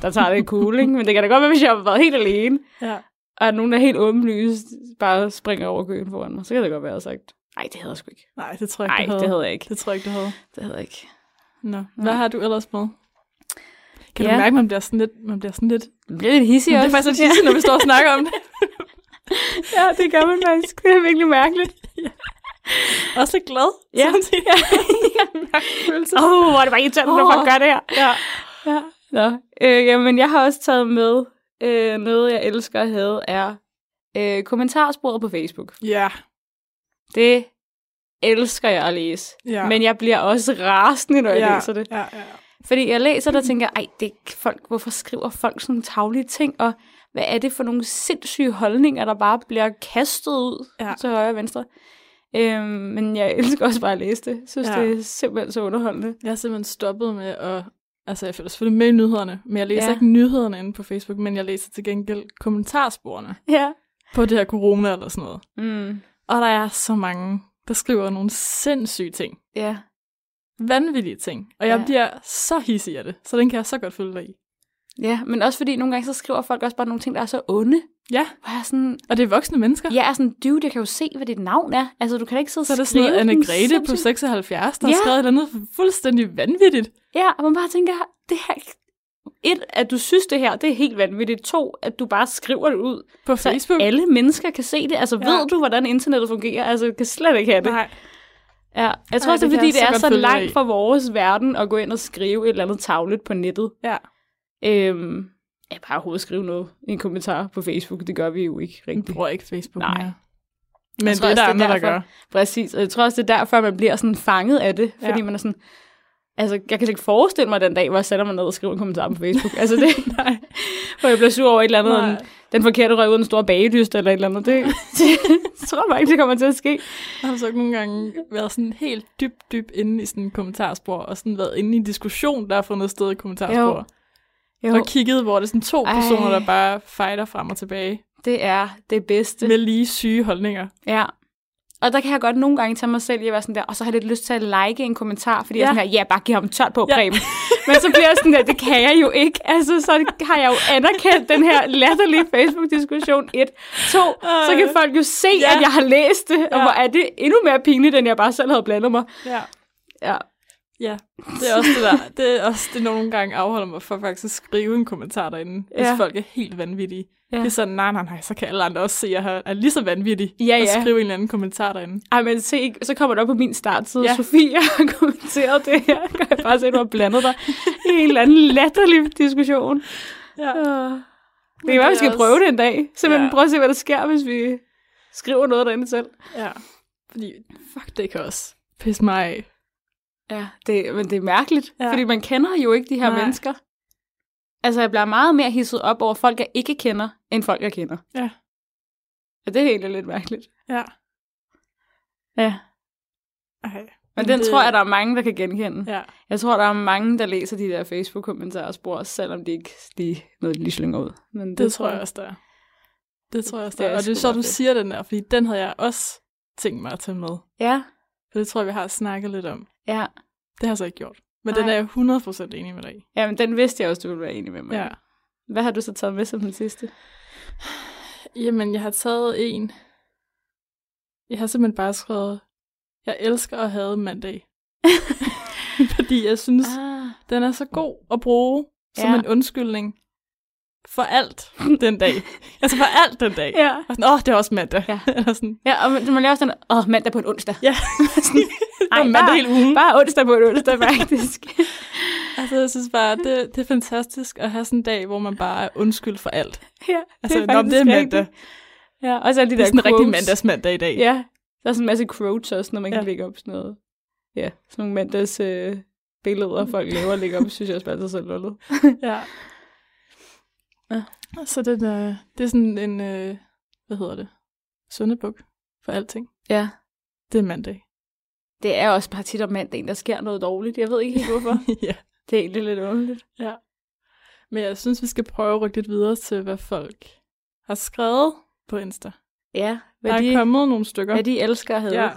der tager det cool, ikke? Men det kan da godt være, hvis jeg har været helt alene, Ja. Og nogen, er helt åbenlyst, bare springer over køen foran mig, så kan det godt være, at jeg har sagt, nej, det havde jeg sgu ikke. Nej, det tror jeg Nej, ikke, du det havde jeg ikke. Det tror jeg ikke, du havde. Det havde jeg ikke. Nå. Hvad har du ellers med? Kan Ja. du mærke, at man bliver sådan lidt... Man bliver sådan lidt Det bliver lidt hissig det også. er faktisk lidt hissigt, når vi står og snakker om det. ja, det gør man faktisk. Det er virkelig mærkeligt. Også lidt glad. Ja. samtidig. Åh, oh, hvor er det bare irriterende, når folk gør det her. Ja. Ja. Nå, øh, jamen, jeg har også taget med, øh, noget jeg elsker at have, er øh, kommentarsporet på Facebook. Ja. Det elsker jeg at læse. Ja. Men jeg bliver også rasende, når jeg ja. læser det. Ja, ja. Fordi jeg læser det og tænker, ej, det er folk, hvorfor skriver folk sådan nogle taglige ting, og hvad er det for nogle sindssyge holdninger, der bare bliver kastet ud Ja. til højre og venstre. Øhm, men jeg elsker også bare at læse det. Jeg synes, ja. det er simpelthen så underholdende. Jeg har simpelthen stoppet med at... Altså, jeg følger selvfølgelig med i nyhederne, men jeg læser Ja. ikke nyhederne inde på Facebook, men jeg læser til gengæld kommentarsporene Ja. på det her corona eller sådan noget. Mm. Og der er så mange, der skriver nogle sindssyge ting. Ja. Vanvittige ting. Og jeg Ja. bliver så hissig af det, så den kan jeg så godt følge dig i. Ja, men også fordi nogle gange så skriver folk også bare nogle ting, der er så onde. Ja. Hvor jeg sådan, Og det er voksne mennesker. jeg er sådan, dude, jeg kan jo se, hvad dit navn er. Altså, du kan da ikke sidde Så er og det sådan noget skrive Anne-Grete på sindssygt- 76, der Ja. har skrevet et eller andet fuldstændig vanvittigt. Ja, og man bare tænker, det her... Et, at du synes det her, det er helt vanvittigt. To, at du bare skriver det ud. På Så Facebook. alle mennesker kan se det. Altså, Ja. ja. ved du, hvordan internettet fungerer? Altså, du kan slet ikke have det. Nej. Ja, jeg tror Ej, også, det er, fordi det så er så langt fra vores verden at gå ind og skrive et eller andet tagligt på nettet. Ja. Øhm, ja, bare overhovedet skrive noget en kommentar på Facebook. Det gør vi jo ikke rigtigt. bruger ikke Facebook Nej. mere. Men det tror er også, der det er andre, der gør. Præcis, og jeg tror også, det er derfor, man bliver sådan fanget af det. Fordi Ja. man er sådan... Altså, jeg kan slet ikke forestille mig den dag, hvor jeg sætter mig ned og skriver en kommentar på Facebook. Altså, det, Nej. hvor jeg bliver sur over et eller andet, Nej. en, den forkerte røg ud en stor bagedyst eller et eller andet. Det, det tror jeg ikke, det kommer til at ske. Jeg har så ikke nogle gange været sådan helt dybt, dybt inde i sådan en kommentarspor, og sådan været inde i en diskussion, der har fundet sted i kommentarspor. Jo. Og kigget, hvor det er sådan to Ej. personer, der bare fighter frem og tilbage. Det er det bedste. Med lige syge holdninger. Ja. Og der kan jeg godt nogle gange tage mig selv i at være sådan der, og så har jeg lidt lyst til at like en kommentar, fordi ja. jeg er sådan her, ja, bare giv ham tørt på, Ja. Preben. Men så bliver jeg sådan der, det kan jeg jo ikke. Altså, så har jeg jo anerkendt den her latterlige Facebook-diskussion. Et. To, så kan folk jo se, ja. at jeg har læst det, og Ja. hvor er det endnu mere pinligt, end jeg bare selv havde blandet mig. Ja. Ja. Ja, det er også det der. Det er også det, nogle gange afholder mig for faktisk at skrive en kommentar derinde, hvis Ja. folk er helt vanvittige. Ja. Det er sådan, nej, nej, nej, så kan alle andre også se, at jeg er lige så vanvittig. Ja, Og ja. skrive en eller anden kommentar derinde. Ej, men se, så kommer det op på min startside. Ja. Sofie har kommenteret det her. Kan jeg bare se, at du har blandet dig i en eller anden latterlig diskussion. Ja. Uh, det kan være, vi skal er prøve det en dag. Simpelthen ja. prøve at se, hvad der sker, hvis vi skriver noget derinde selv. Ja, fordi fuck, det kan også pisse mig af. Ja, det, men det er mærkeligt, Ja. fordi man kender jo ikke de her Nej. Mennesker. Altså, jeg bliver meget mere hisset op over folk, jeg ikke kender, end folk, jeg kender. Ja. Og det er egentlig lidt mærkeligt. Ja. Ja. Ej. Men den det- tror jeg, der er mange, der kan genkende. Ja. Jeg tror, der er mange, der læser de der Facebook-kommentarer og spor, selvom de ikke lige noget, de lige slynger ud. Men det, Det tror jeg også, der er. Det tror jeg også, der Det er. Og det er så, du siger den der, fordi den havde jeg også tænkt mig at tage med. Ja, For det tror jeg, vi har snakket lidt om. ja. Det har jeg så ikke gjort. Men Nej. den er jeg 100% enig med dig i. Ja, men den vidste jeg også, du ville være enig med mig. Ja. Hvad har du så taget med som den sidste? Jamen, jeg har taget en. Jeg har simpelthen bare skrevet, jeg elsker at have mandag. Fordi jeg synes, Ah. den er så god at bruge som Ja. en undskyldning for alt den dag. altså for alt den dag. Ja. Og sådan, åh, det er også mandag. Ja. Eller sådan, Ja, og man man laver sådan, åh, mandag på en onsdag. ja. Ej, Ej, mandag bare, hele ugen. bare onsdag på en onsdag, faktisk. Altså, jeg synes bare, det, det er fantastisk at have sådan en dag, hvor man bare er undskyld for alt. ja, Altså, det er men faktisk det er rigtigt. mandag. Ja, også alle de Det er der sådan en rigtig mandagsmandag i dag. Ja, der er sådan en masse quotes også, når man Ja. kan lægge op sådan noget. Ja, sådan nogle mandags øh, billeder, folk laver og lægger op, synes jeg også bare altid selv lullet. Ja. Ja. Så det, er, det er sådan en, øh, hvad hedder det, sundebuk for alting. Ja. Det er mandag. Det er også bare tit om mandagen, der sker noget dårligt. Jeg ved ikke helt hvorfor. ja. det er egentlig lidt underligt. ja. Men jeg synes, vi skal prøve at rykke lidt videre til, hvad folk har skrevet på Insta. Ja, hvad der er de, kommet nogle stykker. hvad de elsker at have. Ja.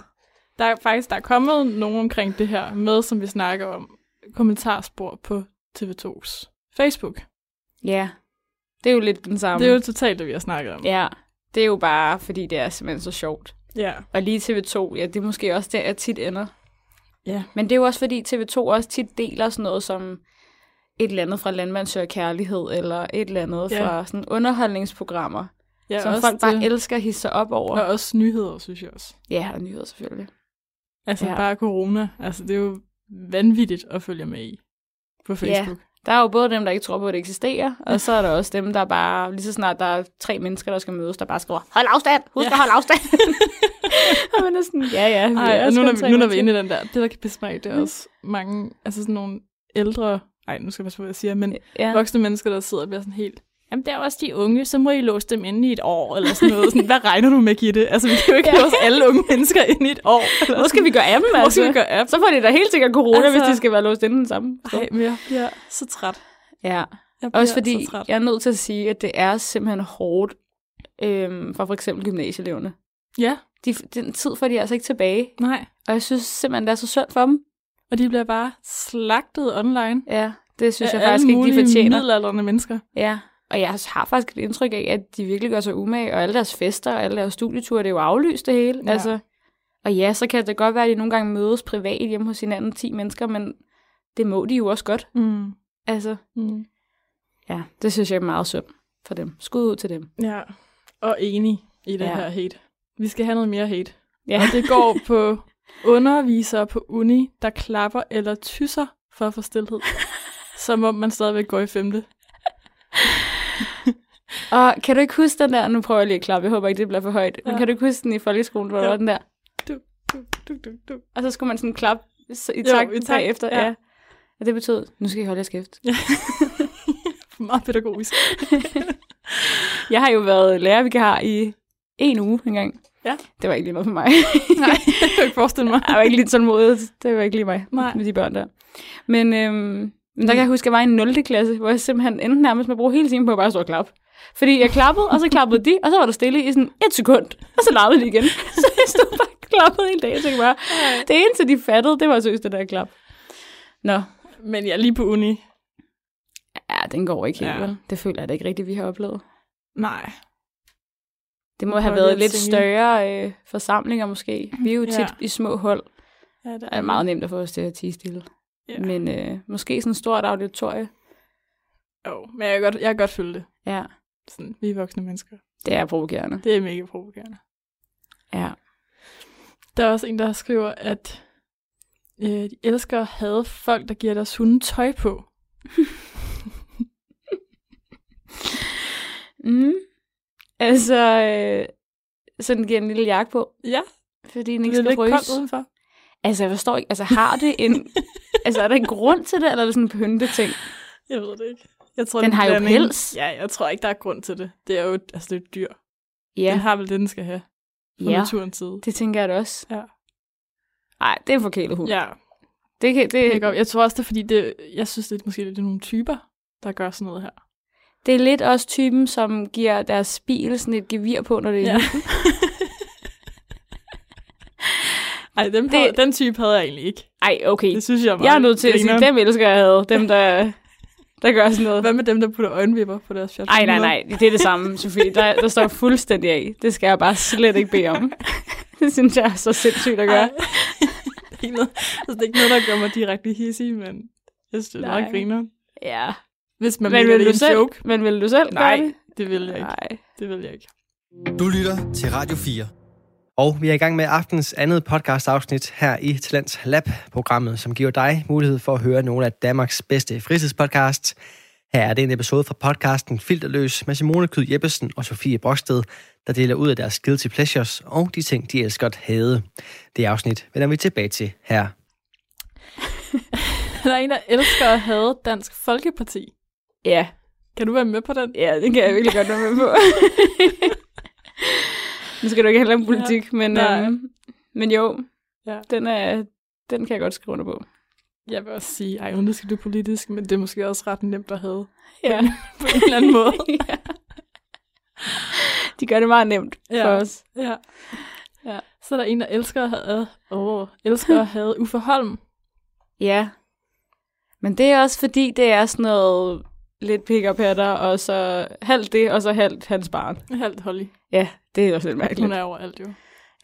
Der er faktisk der er kommet nogen omkring det her med, som vi snakker om, kommentarspor på TV2's Facebook. ja. Det er jo lidt den samme. Det er jo totalt det, vi har snakket om. Ja, det er jo bare, fordi det er simpelthen så sjovt. Ja. Og lige TV2, ja, det er måske også der, jeg tit ender. Ja. Men det er jo også, fordi TV2 også tit deler sådan noget som et eller andet fra Landmand søger kærlighed, eller et eller andet Ja. fra sådan underholdningsprogrammer, ja som folk bare det. elsker at hisse op over. Og også nyheder, synes jeg også. Ja, og nyheder selvfølgelig. Altså Ja. ja. bare corona. Altså det er jo vanvittigt at følge med i på Facebook. Der er jo både dem, der ikke tror på, at det eksisterer, og så er der også dem, der bare, lige så snart der er tre mennesker, der skal mødes, der bare skriver, hold afstand, husk Ja. at holde afstand. og man er sådan, ja, ja. Ej, og nu, når vi, nu når vi er inde i den der, det der kan pisse mig det er også mange, altså sådan nogle ældre, ej nu skal jeg passe på, hvad jeg siger, men ja. voksne mennesker, der sidder og bliver sådan helt, jamen det er også de unge, så må I låse dem inde i et år, eller sådan noget. Sådan, hvad regner du med, Gitte? Altså vi kan jo ikke Ja. ja. låse alle unge mennesker inde i et år. Eller Hvor skal vi gøre af dem, Hvor skal altså? vi gøre af dem? Så får de da helt sikkert corona, altså... Altså- hvis de skal være låst inde den samme. sted. Ej, men jeg bliver så træt. Ja, også fordi jeg er nødt til at sige, at det er simpelthen hårdt øhm, for for eksempel gymnasieeleverne. Ja, De, den tid får de altså ikke tilbage, nej. og jeg synes simpelthen, det er så synd for dem. Og de bliver bare slagtet online. Ja, det synes af jeg faktisk alle ikke, de fortjener. middelaldrende mennesker. Ja, og jeg har faktisk et indtryk af, at de virkelig gør sig umage, og alle deres fester og alle deres studieture, det er jo aflyst det hele. Ja. Altså, og ja, så kan det godt være, at de nogle gange mødes privat hjemme hos hinanden, 10 mennesker, men det må de jo også godt. Mm. Altså, Mm. ja, det synes jeg er meget synd for dem. Skud ud til dem. Ja, og enig i det Ja. her hate. Vi skal have noget mere hate. Ja. Og det går på undervisere på uni, der klapper eller tysser for at få stillhed. Som om man stadigvæk går i femte. Og kan du ikke huske den der, nu prøver jeg lige at klappe, jeg håber ikke, det bliver for højt, ja. men Ja. kan du ikke huske den i folkeskolen, hvor der Jo. var den der? Du, du, du, du, du. Og så skulle man sådan klappe i Jo, takt, i i takt, efter. Ja. ja. ja. Og det betød, nu skal I holde jeres kæft. Meget pædagogisk. Jeg har jo været lærervikar i en uge engang. Ja. Det var ikke lige noget for mig. Nej, det kan jeg ikke forestille mig. jeg var ikke lige tålmodig. Det var ikke lige mig Nej. med de børn der. Men, øhm, men der kan jeg huske, at jeg var i en 0. klasse, hvor jeg simpelthen endte nærmest med at bruge hele timen på at bare stå og klappe. Fordi jeg klappede, og så klappede de, og så var der stille i sådan et sekund, og så lavede de igen. Så jeg stod bare og klappede hele dagen. Jeg tænkte bare, det eneste, de fattede, det var seriøst det der klap. Nå, Men jeg er lige på uni. ja, den går ikke helt, Ja. vel? Det føler jeg da ikke rigtigt, vi har oplevet. Nej. Det må have været lidt tænke. større øh, forsamlinger måske. Vi er jo tit Ja. i små hold. Ja, det Det er meget nemt at få os til at tige stille. Ja. Men øh, måske sådan et stort auditorie. Jo, men jeg kan godt, jeg kan godt følge det. Ja, Sådan, vi er voksne mennesker. det er provokerende. Det er mega provokerende. Ja. Der er også en, der skriver, at øh, de elsker at have folk, der giver deres hunde tøj på. Mm. Altså, øh, sådan giver en lille jakke på, Ja, fordi den det ikke er skal lidt koldt fryse. udenfor. Altså, jeg forstår ikke, altså har det en... altså, er der en grund til det, eller er det sådan en pynteting? Jeg ved det ikke. Jeg tror, Den har jo blanding. pels. Ja, jeg tror ikke, der er grund til det. Det er jo altså, det er et dyr. Ja, Den har vel det, den skal have. Fra Ja. naturens side. det tænker jeg da også. Ja. Nej, det er en forkælet hund. Ja, Det, kan, det, godt. Jeg tror også, det er fordi, det, jeg synes, det er måske det er nogle typer, der gør sådan noget her. det er lidt også typen, som giver deres bil sådan et gevir på, når det er Ja. Ej, dem Det- havde, den type havde jeg egentlig ikke. Ej, okay. Det synes jeg er meget Jeg er nødt til at sige, dem elsker jeg havde. Dem, der, der gør sådan noget. Hvad med dem, der putter øjenvipper på deres fjert? Nej, nej, nej. Det er det samme, Sofie. Der, der står fuldstændig af. Det skal jeg bare slet ikke bede om. det synes jeg er så sindssygt at gøre. Ej. det, er ikke noget, altså, det er ikke noget, der gør mig direkte hissig, men jeg synes, det er meget griner. Ja. Hvis man Men vil, det du selv, joke. men vil du selv Nej, gøre det? det vil jeg ikke. Nej. Det vil jeg ikke. Du lytter til Radio 4. Og vi er i gang med aftens andet podcast-afsnit her i Talents Lab-programmet, som giver dig mulighed for at høre nogle af Danmarks bedste fritidspodcasts. Her er det en episode fra podcasten Filterløs med Simone Kyd Jeppesen og Sofie Broksted, der deler ud af deres guilty pleasures og de ting, de elsker at hade. Det afsnit vender vi tilbage til her. Der er en, der elsker at have Dansk Folkeparti. Ja. Kan du være med på den? Ja, det kan jeg virkelig godt være med på. nu skal du ikke handle om politik, men, Nej. øhm, men jo, Ja. den, er, den kan jeg godt skrive under på. Jeg vil også sige, ej, det skal du politisk, men det er måske også ret nemt at have. Ja. På, en, eller anden måde. ja. De gør det meget nemt Ja. for os. Ja. Ja. Så er der en, der elsker at have, åh, elsker at have Uffe Holm. Ja. Men det er også fordi, det er sådan noget lidt pick patter, og så halvt det, og så halvt hans barn. Halvt Holly. Ja, det er også lidt mærkeligt. Hun er overalt jo.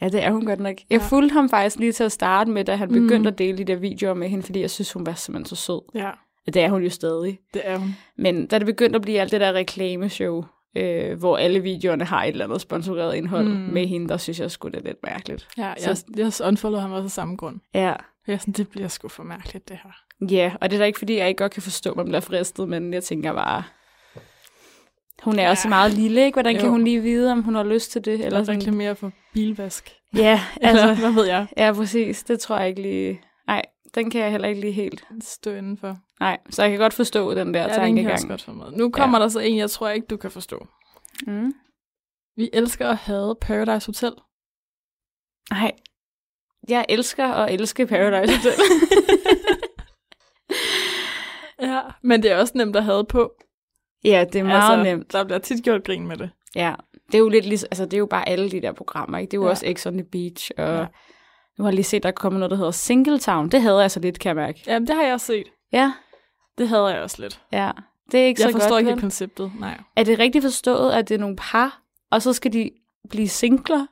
Ja, det er hun godt nok. Jeg fulgte ham faktisk lige til at starte med, da han Mm. begyndte at dele de der videoer med hende, fordi jeg synes, hun var simpelthen så sød. Ja, Det er hun jo stadig. det er hun. Men da det begyndte at blive alt det der reklameshow, øh, hvor alle videoerne har et eller andet sponsoreret indhold Mm. mm. med hende, der synes jeg sgu, det er lidt mærkeligt. Ja, Så- jeg, jeg unfollowede ham også af samme grund. Ja. Jeg er sådan, det bliver sgu for mærkeligt, det her. Ja, og det er da ikke, fordi jeg ikke godt kan forstå, at man bliver fristet, men jeg tænker bare, hun er ja. også meget lille, ikke? Hvordan kan Jo. hun lige vide, om hun har lyst til det? Eller Eller sådan. reklamere for bilvask. Ja, Eller altså, hvad ved jeg? ja, præcis. Det tror jeg ikke lige... Nej, den kan jeg heller ikke lige helt. Stå indenfor. Nej, så jeg kan godt forstå den der Ja, den kan jeg også tankegang. godt med. Nu kommer ja. der så en, jeg tror ikke, du kan forstå. Mm. Vi elsker at have Paradise Hotel. Nej, jeg elsker at elske Paradise Hotel. Ja, men det er også nemt at have på. Ja, det er meget altså, nemt. Der bliver tit gjort grin med det. Ja, det er jo lidt ligesom, altså det er jo bare alle de der programmer, ikke? Det er jo Ja. også X on the Beach, og Ja. nu har jeg lige set, der kommer noget, der hedder Singletown. Det havde jeg så lidt, kan jeg mærke. Jamen, det har jeg også set. Ja, Det havde jeg også lidt. ja. Det er ikke Jeg så forstår godt, ikke vel? helt konceptet. Nej. Er det rigtigt forstået, at det er nogle par, og så skal de blive singler?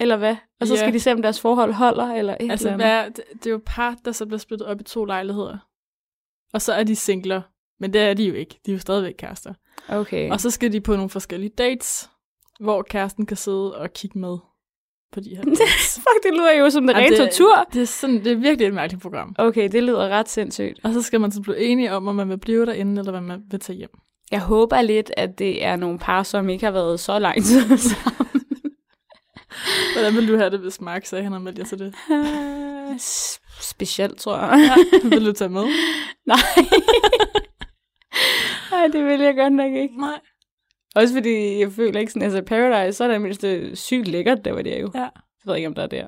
Eller hvad? Og så Ja. skal de se, om deres forhold holder, eller et Altså, eller andet. hvad, det, det er jo par, der så bliver splittet op i to lejligheder. Og så er de singler. Men det er de jo ikke. De er jo stadigvæk kærester. Okay. Og så skal de på nogle forskellige dates, hvor kæresten kan sidde og kigge med på de her. Fuck, det lyder jo som Ej, rene tortur. Det er, sådan, det er virkelig et mærkeligt program. Okay, det lyder ret sindssygt. Og så skal man så blive enige om, om man vil blive derinde, eller hvad man vil tage hjem. Jeg håber lidt, at det er nogle par, som ikke har været så lang tid sammen. Hvordan vil du have det, hvis Mark sagde, at han havde meldt jer til det? S- Specielt, tror jeg. Ja, vil du tage med? Nej. Nej, det vil jeg godt nok ikke. Nej. Også fordi jeg føler ikke sådan, altså Paradise, så er det mindst sygt lækkert, der var det jo. Ja. Jeg ved ikke, om der er der.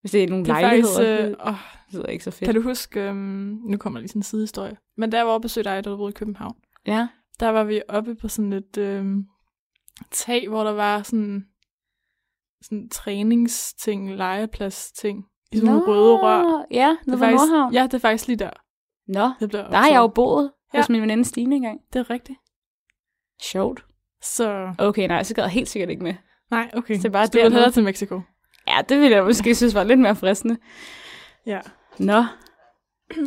Hvis det er nogle Det er lejligheder, faktisk, det øh, åh, lyder ikke så fedt. Kan du huske, øhm, nu kommer lige sådan en sidehistorie, men jeg var oppe besøgte dig, da du boede i København, Ja. der var vi oppe på sådan et øhm, tag, hvor der var sådan, sådan træningsting, legeplads-ting, i sådan nogle røde rør. Ja, Det nede er ved faktisk, Nordhavn. ja, det er faktisk lige der. Nå, Det blev der har jeg jo boet Ja. hos min veninde Stine engang. Det er rigtigt. Sjovt. Så Okay, nej, så gad jeg helt sikkert ikke med. nej, okay. Så det er bare Så du vil dernede. hellere til Mexico. Ja, det ville jeg måske synes var lidt mere fristende. Ja. Nå.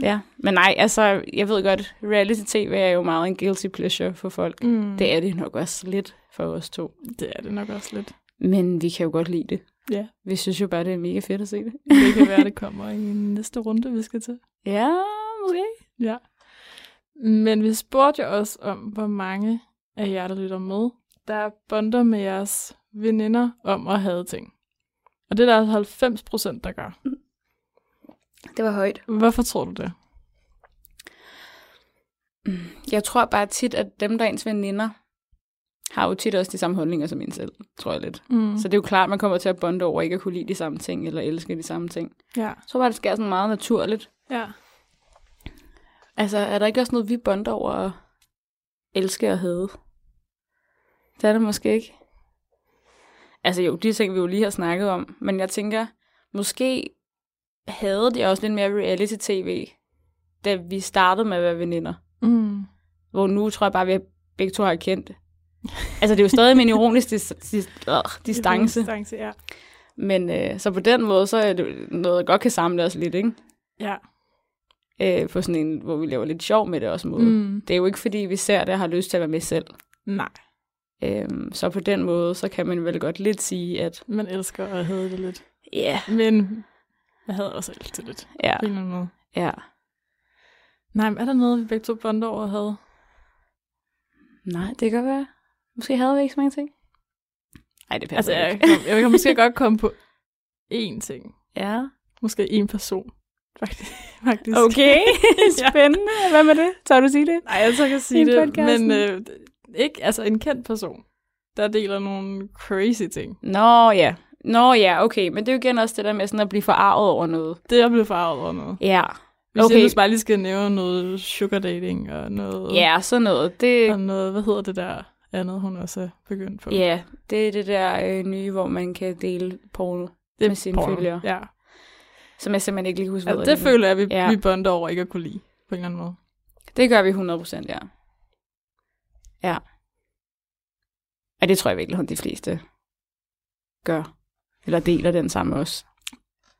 Ja, men nej, altså, jeg ved godt, reality-tv er jo meget en guilty pleasure for folk. Mm. Det er det nok også lidt for os to. det er det nok også lidt. Men vi kan jo godt lide det. Ja. Vi synes jo bare, det er mega fedt at se det. Det kan være, det kommer i næste runde, vi skal til. Ja, okay. Ja. Men vi spurgte jo også om, hvor mange af jer, der lytter med, der bonder med jeres veninder om at have ting. Og det er der altså 90 procent, der gør. Det var højt. Hvorfor tror du det? Jeg tror bare tit, at dem, der er ens veninder, har jo tit også de samme holdninger som en selv, tror jeg lidt. Mm. Så det er jo klart, at man kommer til at bonde over ikke at kunne lide de samme ting, eller elske de samme ting. Ja. Tror bare, det sker sådan meget naturligt. Ja. Altså, er der ikke også noget, vi bonder over at elske og hade? Det er det måske ikke. Altså jo, de ting, vi jo lige har snakket om. Men jeg tænker, måske havde de også lidt mere reality-tv, da vi startede med at være veninder. Mm. Hvor nu tror jeg bare, at vi begge to har kendt det. Altså, det er jo stadig med en ironisk dis- dis- øh, distance. Distance, ja. Men øh, så på den måde, så er det noget, der godt kan samle os lidt, ikke? Ja. Øh, på sådan en, hvor vi laver lidt sjov med det også måde. Mm. Det er jo ikke, fordi vi ser det og har lyst til at være med selv. Nej. Øhm, så på den måde, så kan man vel godt lidt sige, at Man elsker at have det lidt. ja, Men jeg havde også elsket det lidt. ja, På en eller anden måde. ja. Nej, men er der noget, vi begge to bonder over at have? Nej, det kan godt være. Måske havde vi ikke så mange ting. Nej, det Altså, passer jeg, ikke. kan, jeg kan måske godt komme på én ting. Ja. Måske en person. Faktisk. Okay, Ja. spændende. Hvad med det? Tør du sige det? Nej, jeg så kan sige det, podcasten. men øh, ikke altså en kendt person, der deler nogle crazy ting. Nå ja. Nå ja, okay. Men det er jo igen også det der med sådan at blive forarvet over noget. Det er jeg blevet farvet over noget. Ja. Hvis Okay. jeg nu bare lige skal nævne noget sugar dating og noget... Ja, sådan noget. Det, Og noget, hvad hedder det der andet, hun også er begyndt på? ja, det er det der øh, nye, hvor man kan dele porno det med sine porno. følgere. Ja. Som jeg simpelthen ikke lige husker. Altså, det føler jeg, vi, ja. vi bonder over ikke at kunne lide, på en eller anden måde. Det gør vi 100%, ja. Ja. Og det tror jeg virkelig, at de fleste gør. Eller deler den samme også.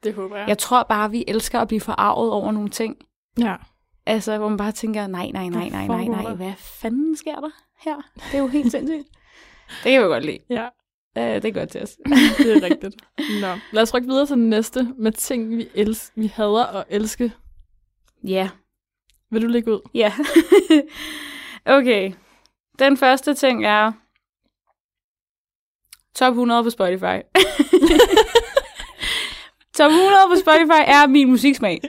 Det håber jeg. Jeg tror bare, vi elsker at blive forarvet over nogle ting. Ja. Altså, hvor man bare tænker, nej, nej, nej, nej, nej, nej, hvad fanden sker der her? Det er jo helt sindssygt. Det kan vi godt lide. Ja, Uh, det er godt os. det er rigtigt. Nå, lad os rykke videre til den næste med ting, vi, els- vi hader og elske. Ja. Vil du lægge ud? Ja. okay. Den første ting er top 100 på Spotify. top 100 på Spotify er min musiksmag.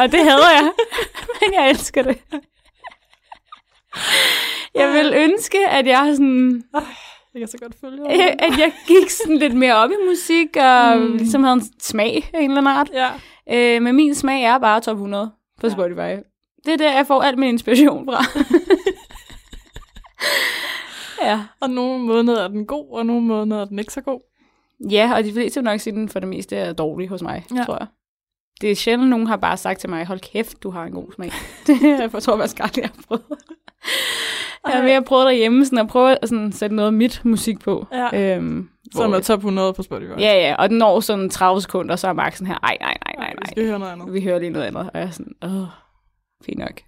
Og det hader jeg. Men jeg elsker det. Jeg vil ønske, at jeg sådan Jeg kan så godt følge Øh, at jeg gik sådan lidt mere op i musik, og Mm. ligesom havde en smag af en eller anden art. Ja. Øh, men min smag er bare top 100 på Ja. Spotify. Det er der, jeg får al min inspiration fra. ja. Og nogle måneder er den god, og nogle måneder er den ikke så god. ja, og de fleste vil nok sige, at den for det meste er dårlig hos mig, Ja. ja. tror jeg. Det er sjældent, nogen har bare sagt til mig, hold kæft, du har en god smag. det jeg tror jeg faktisk aldrig, jeg har prøvet. Jeg har mere prøvet derhjemme sådan, at prøve at sådan, sætte noget af mit musik på. Ja. Øhm, Som er top 100 på Spotify. Ja, ja, og den når sådan 30 sekunder, så er Max sådan her, ej, nej, nej, nej, Vi nej. skal høre noget andet. Vi hører lige noget andet, og jeg er sådan, åh, fint nok.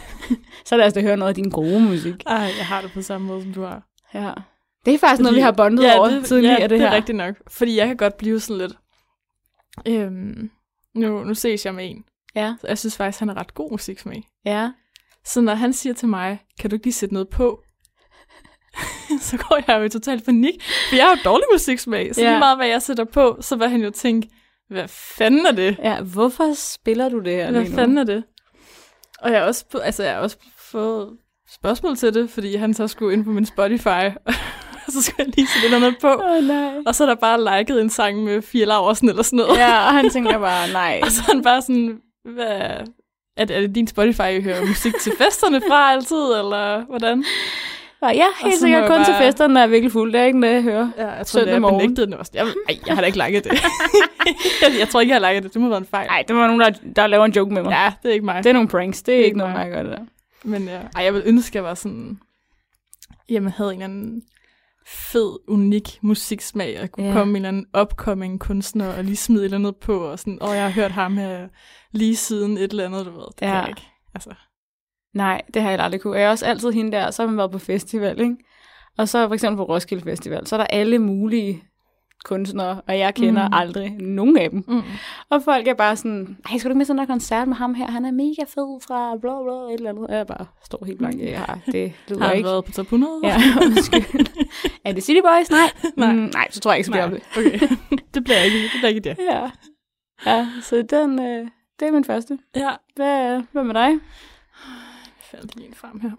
så lad os da høre noget af din gode musik. Ej, jeg har det på samme måde, som du har. Ja. Det er faktisk noget, vi har bondet ja, over det, tidligere, ja, det, det her. er rigtigt nok. Fordi jeg kan godt blive sådan lidt... Øhm, nu, nu ses jeg med en. Ja, Så jeg synes faktisk, han er ret god musiksmag. ja. Så når han siger til mig, kan du ikke lige sætte noget på? så går jeg jo i total panik. For jeg har jo dårlig musiksmag. Så Ja. lige meget, hvad jeg sætter på, så vil han jo tænke, hvad fanden er det? Ja, hvorfor spiller du det her Hvad lige nu? fanden er det? Og jeg har også, altså, jeg har også fået spørgsmål til det, fordi han så skulle ind på min Spotify, og så skulle jeg lige sætte et eller andet på. Oh, nej. Og så er der bare liket en sang med Fie Laversen eller sådan noget. Ja, og han tænker bare, nej. Og så er han bare sådan, hvad, er det, er det din Spotify, I hører musik til festerne fra altid, eller hvordan? Og ja, helt sikkert kun jeg til bare- festerne, når jeg er virkelig fuld. Det er ikke det, jeg hører. Ja, jeg tror, Søndag det er morgen. benægtet den også. Jeg, ej, jeg har da ikke liket det. jeg, jeg, tror ikke, jeg har liket det. Det må være en fejl. Nej, det var nogen, der, der laver en joke med mig. Ja, det er ikke mig. Det er nogle pranks. Det er, Det er ikke ikke noget, mig. jeg gør det der. Men ja, ej, jeg vil ønske, at jeg var sådan... Jamen, havde en eller anden fed, unik musiksmag. Jeg kunne yeah. komme en eller anden upcoming kunstner og lige smide et eller andet på. Og sådan, åh, jeg har hørt ham her lige siden et eller andet, du ved. Det kan Ja. jeg ikke. Altså, Nej, det har jeg aldrig kunne. Jeg er også altid hende der, så har man været på festival, ikke? Og så for eksempel på Roskilde Festival, så er der alle mulige kunstnere, og jeg kender Mm. mm. aldrig nogen af dem. mm. Og folk er bare sådan, ej, skal du ikke med sådan en koncert med ham her? Han er mega fed fra bla bla, et eller andet. Og jeg bare står helt blank. Ja, det lyder Har ikke. været på top 100? Ja, undskyld. er det City Boys? Nej. Nej. Mm, nej, så tror jeg ikke, så bliver det. okay. det bliver ikke det. Bliver ikke det. Ja. ja, så den, øh, det er min første. Ja. Hvad, hvad med dig? Jeg faldt lige en frem her.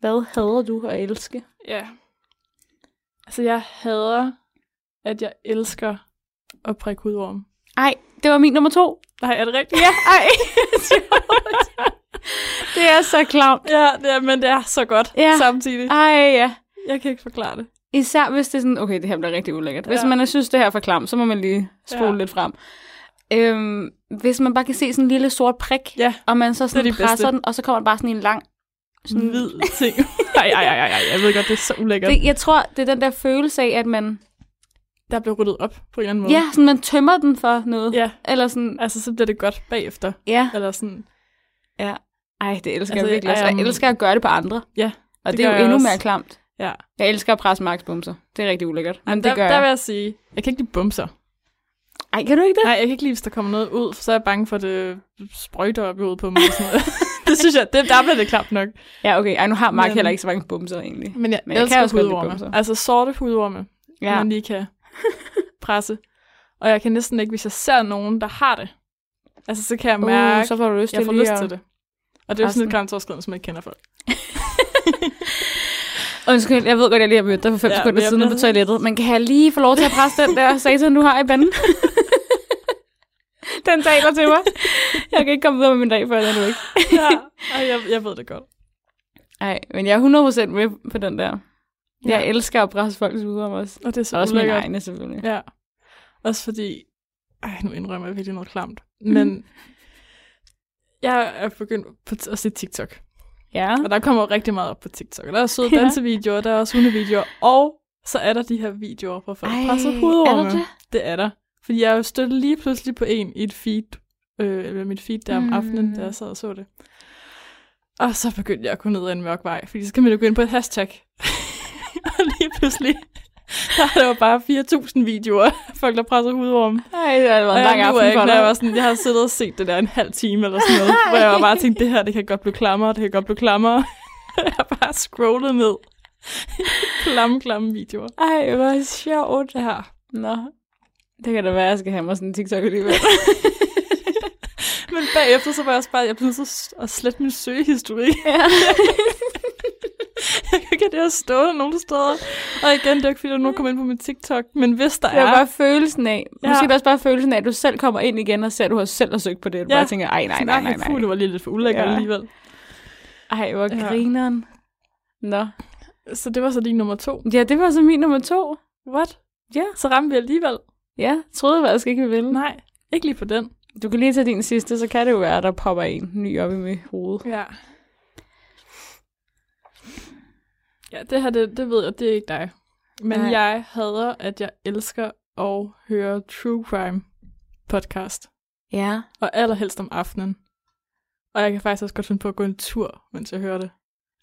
Hvad hader du at elske? Ja. Altså, jeg hader, at jeg elsker at prikke hudorm. Ej, det var min nummer to. Nej, er det rigtigt? Ja, ej. det er så klamt. Ja, det er, men det er så godt Ja. samtidig. Ej, ja. Jeg kan ikke forklare det. Især hvis det er sådan, okay, det her bliver rigtig ulækkert. Hvis Ja. man synes, det her er for klamt, så må man lige spole Ja. lidt frem. Øhm, hvis man bare kan se sådan en lille sort prik, Ja, og man så sådan de bedste. presser den, og så kommer der bare sådan en lang... Sådan hvid ting. Ej, ej, ej, ej, jeg ved godt, det er så ulækkert. Det, jeg tror, det er den der følelse af, at man, Der bliver ryddet op på en eller anden måde. ja, sådan man tømmer den for noget. Ja, Eller sådan, altså så bliver det godt bagefter. ja. Eller sådan, ja. Ej, det elsker Altså, jeg virkelig. også. Jeg um, elsker at gøre det på andre. ja. Og det det, det er jo endnu også. mere klamt. Ja. Jeg elsker at presse Max bumser. Det er rigtig ulækkert. Men Men det der, gør der vil jeg. sige, jeg kan ikke lide bumser. Ej, kan du ikke det? Nej, jeg kan ikke lide, hvis der kommer noget ud, for så er jeg bange for, at det sprøjter op i hovedet på mig. Og sådan noget. det synes jeg, det, der bliver det klapt nok. Ja, okay. Ej, nu har Mark Men- heller ikke så mange bumser egentlig. Men jeg, Men jeg elsker kan også hudorme. Altså sorte hudorme. Ja. man lige kan presse. Og jeg kan næsten ikke, hvis jeg ser nogen, der har det. Altså, så kan jeg mærke, Uh, så får du lyst jeg får lyst til det. Og det er jo sådan et grænseoverskridende, som jeg ikke kender folk. Undskyld, jeg ved godt, jeg lige har mødt dig for fem Ja, ja, men sekunder siden på toilettet, men kan jeg lige få lov til at presse den der satan, du har i banden? den taler til mig. jeg kan ikke komme videre med min dag, før jeg nu ikke. ja, jeg, jeg ved det godt. Nej, men jeg er 100% med på den der. Jeg Ja. elsker at presse folks ud om os. Og det er så Og også mine ulækkert. egne, selvfølgelig. Ja. Også fordi... Ej, nu indrømmer jeg virkelig noget klamt. Men jeg er begyndt at se TikTok. Ja. Og der kommer jo rigtig meget op på TikTok. Der er søde Ja. dansevideoer, der er også hundevideoer. Og så er der de her videoer, hvor folk Ej, presser er hovedrumme. der det? Det er der. Fordi jeg støttede lige pludselig på en i et feed, øh, eller mit feed der om Mm. aftenen, da jeg sad og så det. Og så begyndte jeg at gå ned ad en mørk vej, fordi så skal man jo gå ind på et hashtag. Og lige pludselig, der er der jo bare 4.000 videoer folk, der presser hovedrum. Ej, det Og en jeg lang aften ikke, for når jeg, var sådan, jeg har siddet og set det der en halv time eller sådan noget, hvor jeg var bare tænkt, det her, det kan godt blive klammer, det kan godt blive klammer. jeg har bare scrollet ned. klamme, klamme videoer. Ej, hvor sjovt. Ja. Nå. Det kan da være, at jeg skal have mig sådan en TikTok alligevel. Men bagefter, så var jeg også bare, jeg blev nødt til at- at slette min søgehistorik. Ja. jeg kan ikke have det stående nogen steder. Og igen, det er ikke fordi, er nogen, der kommer ind på min TikTok. Men hvis der Det er er... bare følelsen af, Ja. måske er også bare følelsen af, at du selv kommer ind igen og ser, at du har selv har søgt på det. Du Ja. bare tænker, ej, nej, sådan, nej, nej, Puh, det nej. var lige lidt for ulækkert Ja. alligevel. Ej, hvor Ja. grineren. Nå. Så det var så din nummer to. Ja, det var så min nummer to. What? Ja. Så ramte vi alligevel. Ja, troede faktisk ikke, vi ville. Nej, ikke lige på den. Du kan lige tage din sidste, så kan det jo være, at der popper en ny op i mit hoved. Ja. Ja, det her, det, det ved jeg, det er ikke dig. Men Nej. Jeg hader, at jeg elsker at høre true crime podcast. Ja. Og allerhelst om aftenen. Og jeg kan faktisk også godt finde på at gå en tur, mens jeg hører det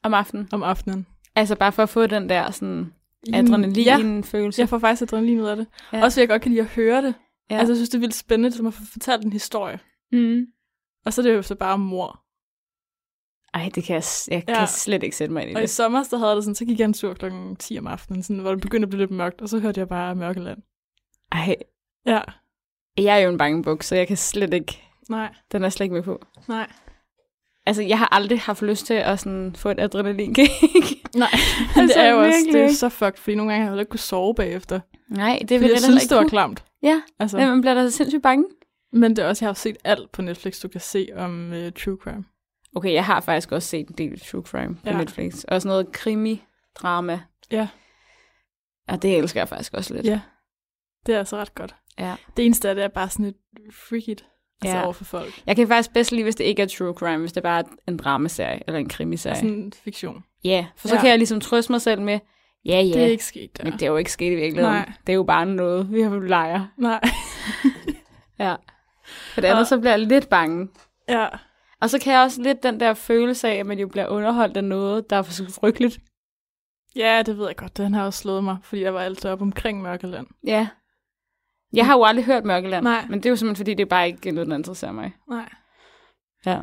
Om aftenen. om aftenen. Altså bare for at få den der sådan Ja, adrenalin-følelse. jeg får faktisk adrenalin ud af det. Ja. Ja. Også fordi jeg godt kan lide at høre det. Ja. Ja. Altså, jeg synes, det er vildt spændende, som at få fortalt en historie. Mm. Og så er det jo så bare mor. Ej, det kan jeg, jeg Ja. kan slet ikke sætte mig ind i Og i det. sommer, der havde det sådan, så gik jeg en tur klokken 10 om aftenen, sådan, hvor det begyndte at blive lidt mørkt, og så hørte jeg bare Mørkeland. Ej, Ja, jeg er jo en bangebuk, så jeg kan slet ikke... nej, Den er slet ikke med på. nej. Altså, jeg har aldrig haft lyst til at sådan, få et adrenalinkick. Nej, men Altså, det er jo også virkelig det er ikke. så fucked, fordi nogle gange har jeg heller ikke kunne sove bagefter. Nej, det Det vil fordi jeg, jeg da synes, heller det var ikke klamt. kunne. Ja, Altså, ja, man bliver da sindssygt bange. Men det er også, jeg har set alt på Netflix, du kan se om uh, true crime. Okay, jeg har faktisk også set en del true crime på Ja. Netflix. Også noget krimi-drama. Ja. Og det elsker jeg faktisk også lidt. Ja, det er altså ret godt. Ja. Det eneste af det er bare sådan et freakigt altså Ja. over for folk. Jeg kan faktisk bedst lide, hvis det ikke er true crime, hvis det bare er en dramaserie eller en krimiserie. Sådan en fiktion. Ja, for så Ja. kan jeg ligesom trøste mig selv med, ja, ja, Det er ikke sket der. men det er jo ikke sket i virkeligheden. Nej. Det er jo bare noget, vi har leger. Nej. Ja. For det andet, Og- så bliver jeg lidt bange. ja. Og så kan jeg også lidt den der følelse af, at man jo bliver underholdt af noget, der er for frygteligt. ja, det ved jeg godt. Den har også slået mig, fordi jeg var altid op omkring Mørkeland. Ja. Jeg har jo aldrig hørt Mørkeland, Nej. men det er jo simpelthen, fordi det er bare ikke noget, der interesserer mig. Nej. Ja.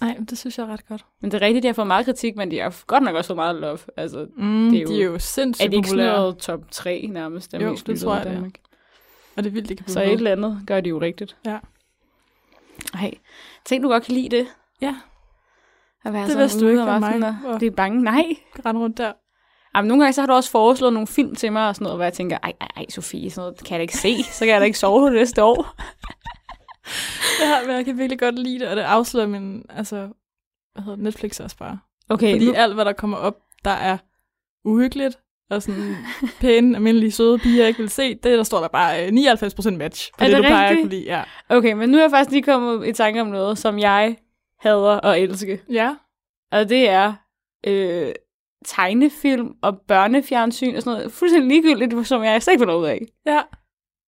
Nej, det synes jeg er ret godt. Men det er rigtigt, de har fået meget kritik, men de har godt nok også fået meget love. Altså, Mm, Det er de jo- er jo sindssygt er de ikke sådan populære. noget top 3 nærmest? Der Jo, det tror jeg, det er. Danmark? Og det er vildt, det kan blive Så et eller andet gør de jo rigtigt. Ja. Ej, tænk du godt kan lide det? Ja. At være Det sådan vidste du ikke om mig. og Hvor- blive bange? Nej. Rende rundt der. Jamen, nogle gange så har du også foreslået nogle film til mig og sådan noget, hvor jeg tænker, ej, ej, ej, Sofie, sådan noget kan jeg da ikke se. Så kan jeg da ikke sove det næste år. Ja, men jeg kan virkelig godt lide det, og det afslører min, altså, hvad hedder det, Netflix også bare. Okay, Fordi nu, alt, hvad der kommer op, der er uhyggeligt, og sådan pæne, almindelige, søde piger, jeg ikke vil se, det der står der bare øh, 99% match på Er det, det du plejer at kunne lide. Ja. okay, men nu er jeg faktisk lige kommet i tanke om noget, som jeg hader og elske. ja. Og det er øh, tegnefilm og børnefjernsyn og sådan noget. Fuldstændig ligegyldigt, som jeg slet ikke vil ud af. Ja.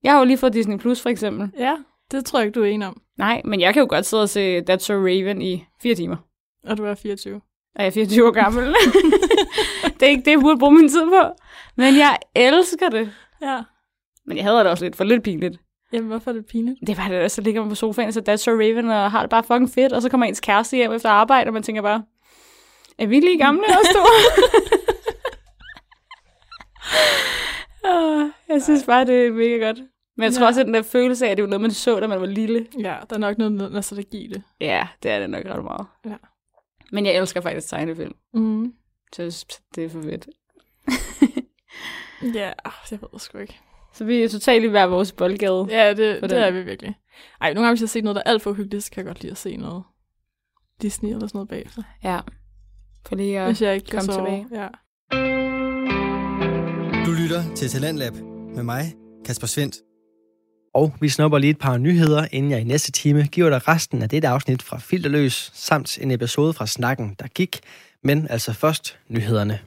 Jeg har jo lige fået Disney Plus, for eksempel. Ja, det tror jeg ikke, du er enig om. Nej, men jeg kan jo godt sidde og se That's So Raven i fire timer. Og du er 24. Og jeg er 24 år gammel. det er ikke det, jeg burde bruge min tid på. Men jeg elsker det. Ja. Men jeg hader det også lidt, for lidt pinligt. Jamen, hvorfor er det pinligt? Det var det, så ligger man på sofaen, så That's So Raven, og har det bare fucking fedt, og så kommer ens kæreste hjem efter arbejde, og man tænker bare, er vi lige gamle også to? Åh, jeg synes bare, det er mega godt. Men jeg tror Ja. også, at den der følelse af, at det var noget, man så, da man var lille. Ja, der er nok noget nostalgi i det. Ja, det er det nok ret meget. Ja. Men jeg elsker faktisk tegnefilm. Mm. Så det er for fedt. Ja, ah, jeg ved sgu ikke. Så vi er totalt i hver vores boldgade. Ja, det, det er vi virkelig. Ej, nogle gange, hvis jeg har set noget, der er alt for hyggeligt, så kan jeg godt lide at se noget Disney eller sådan noget bagefter. Ja. For lige at Hvis jeg ikke komme tilbage. Ja. Du lytter til Talentlab med mig, Kasper Svendt. Og vi snupper lige et par nyheder, inden jeg i næste time giver dig resten af dette afsnit fra Filterløs, samt en episode fra Snakken, der gik. Men altså først nyhederne.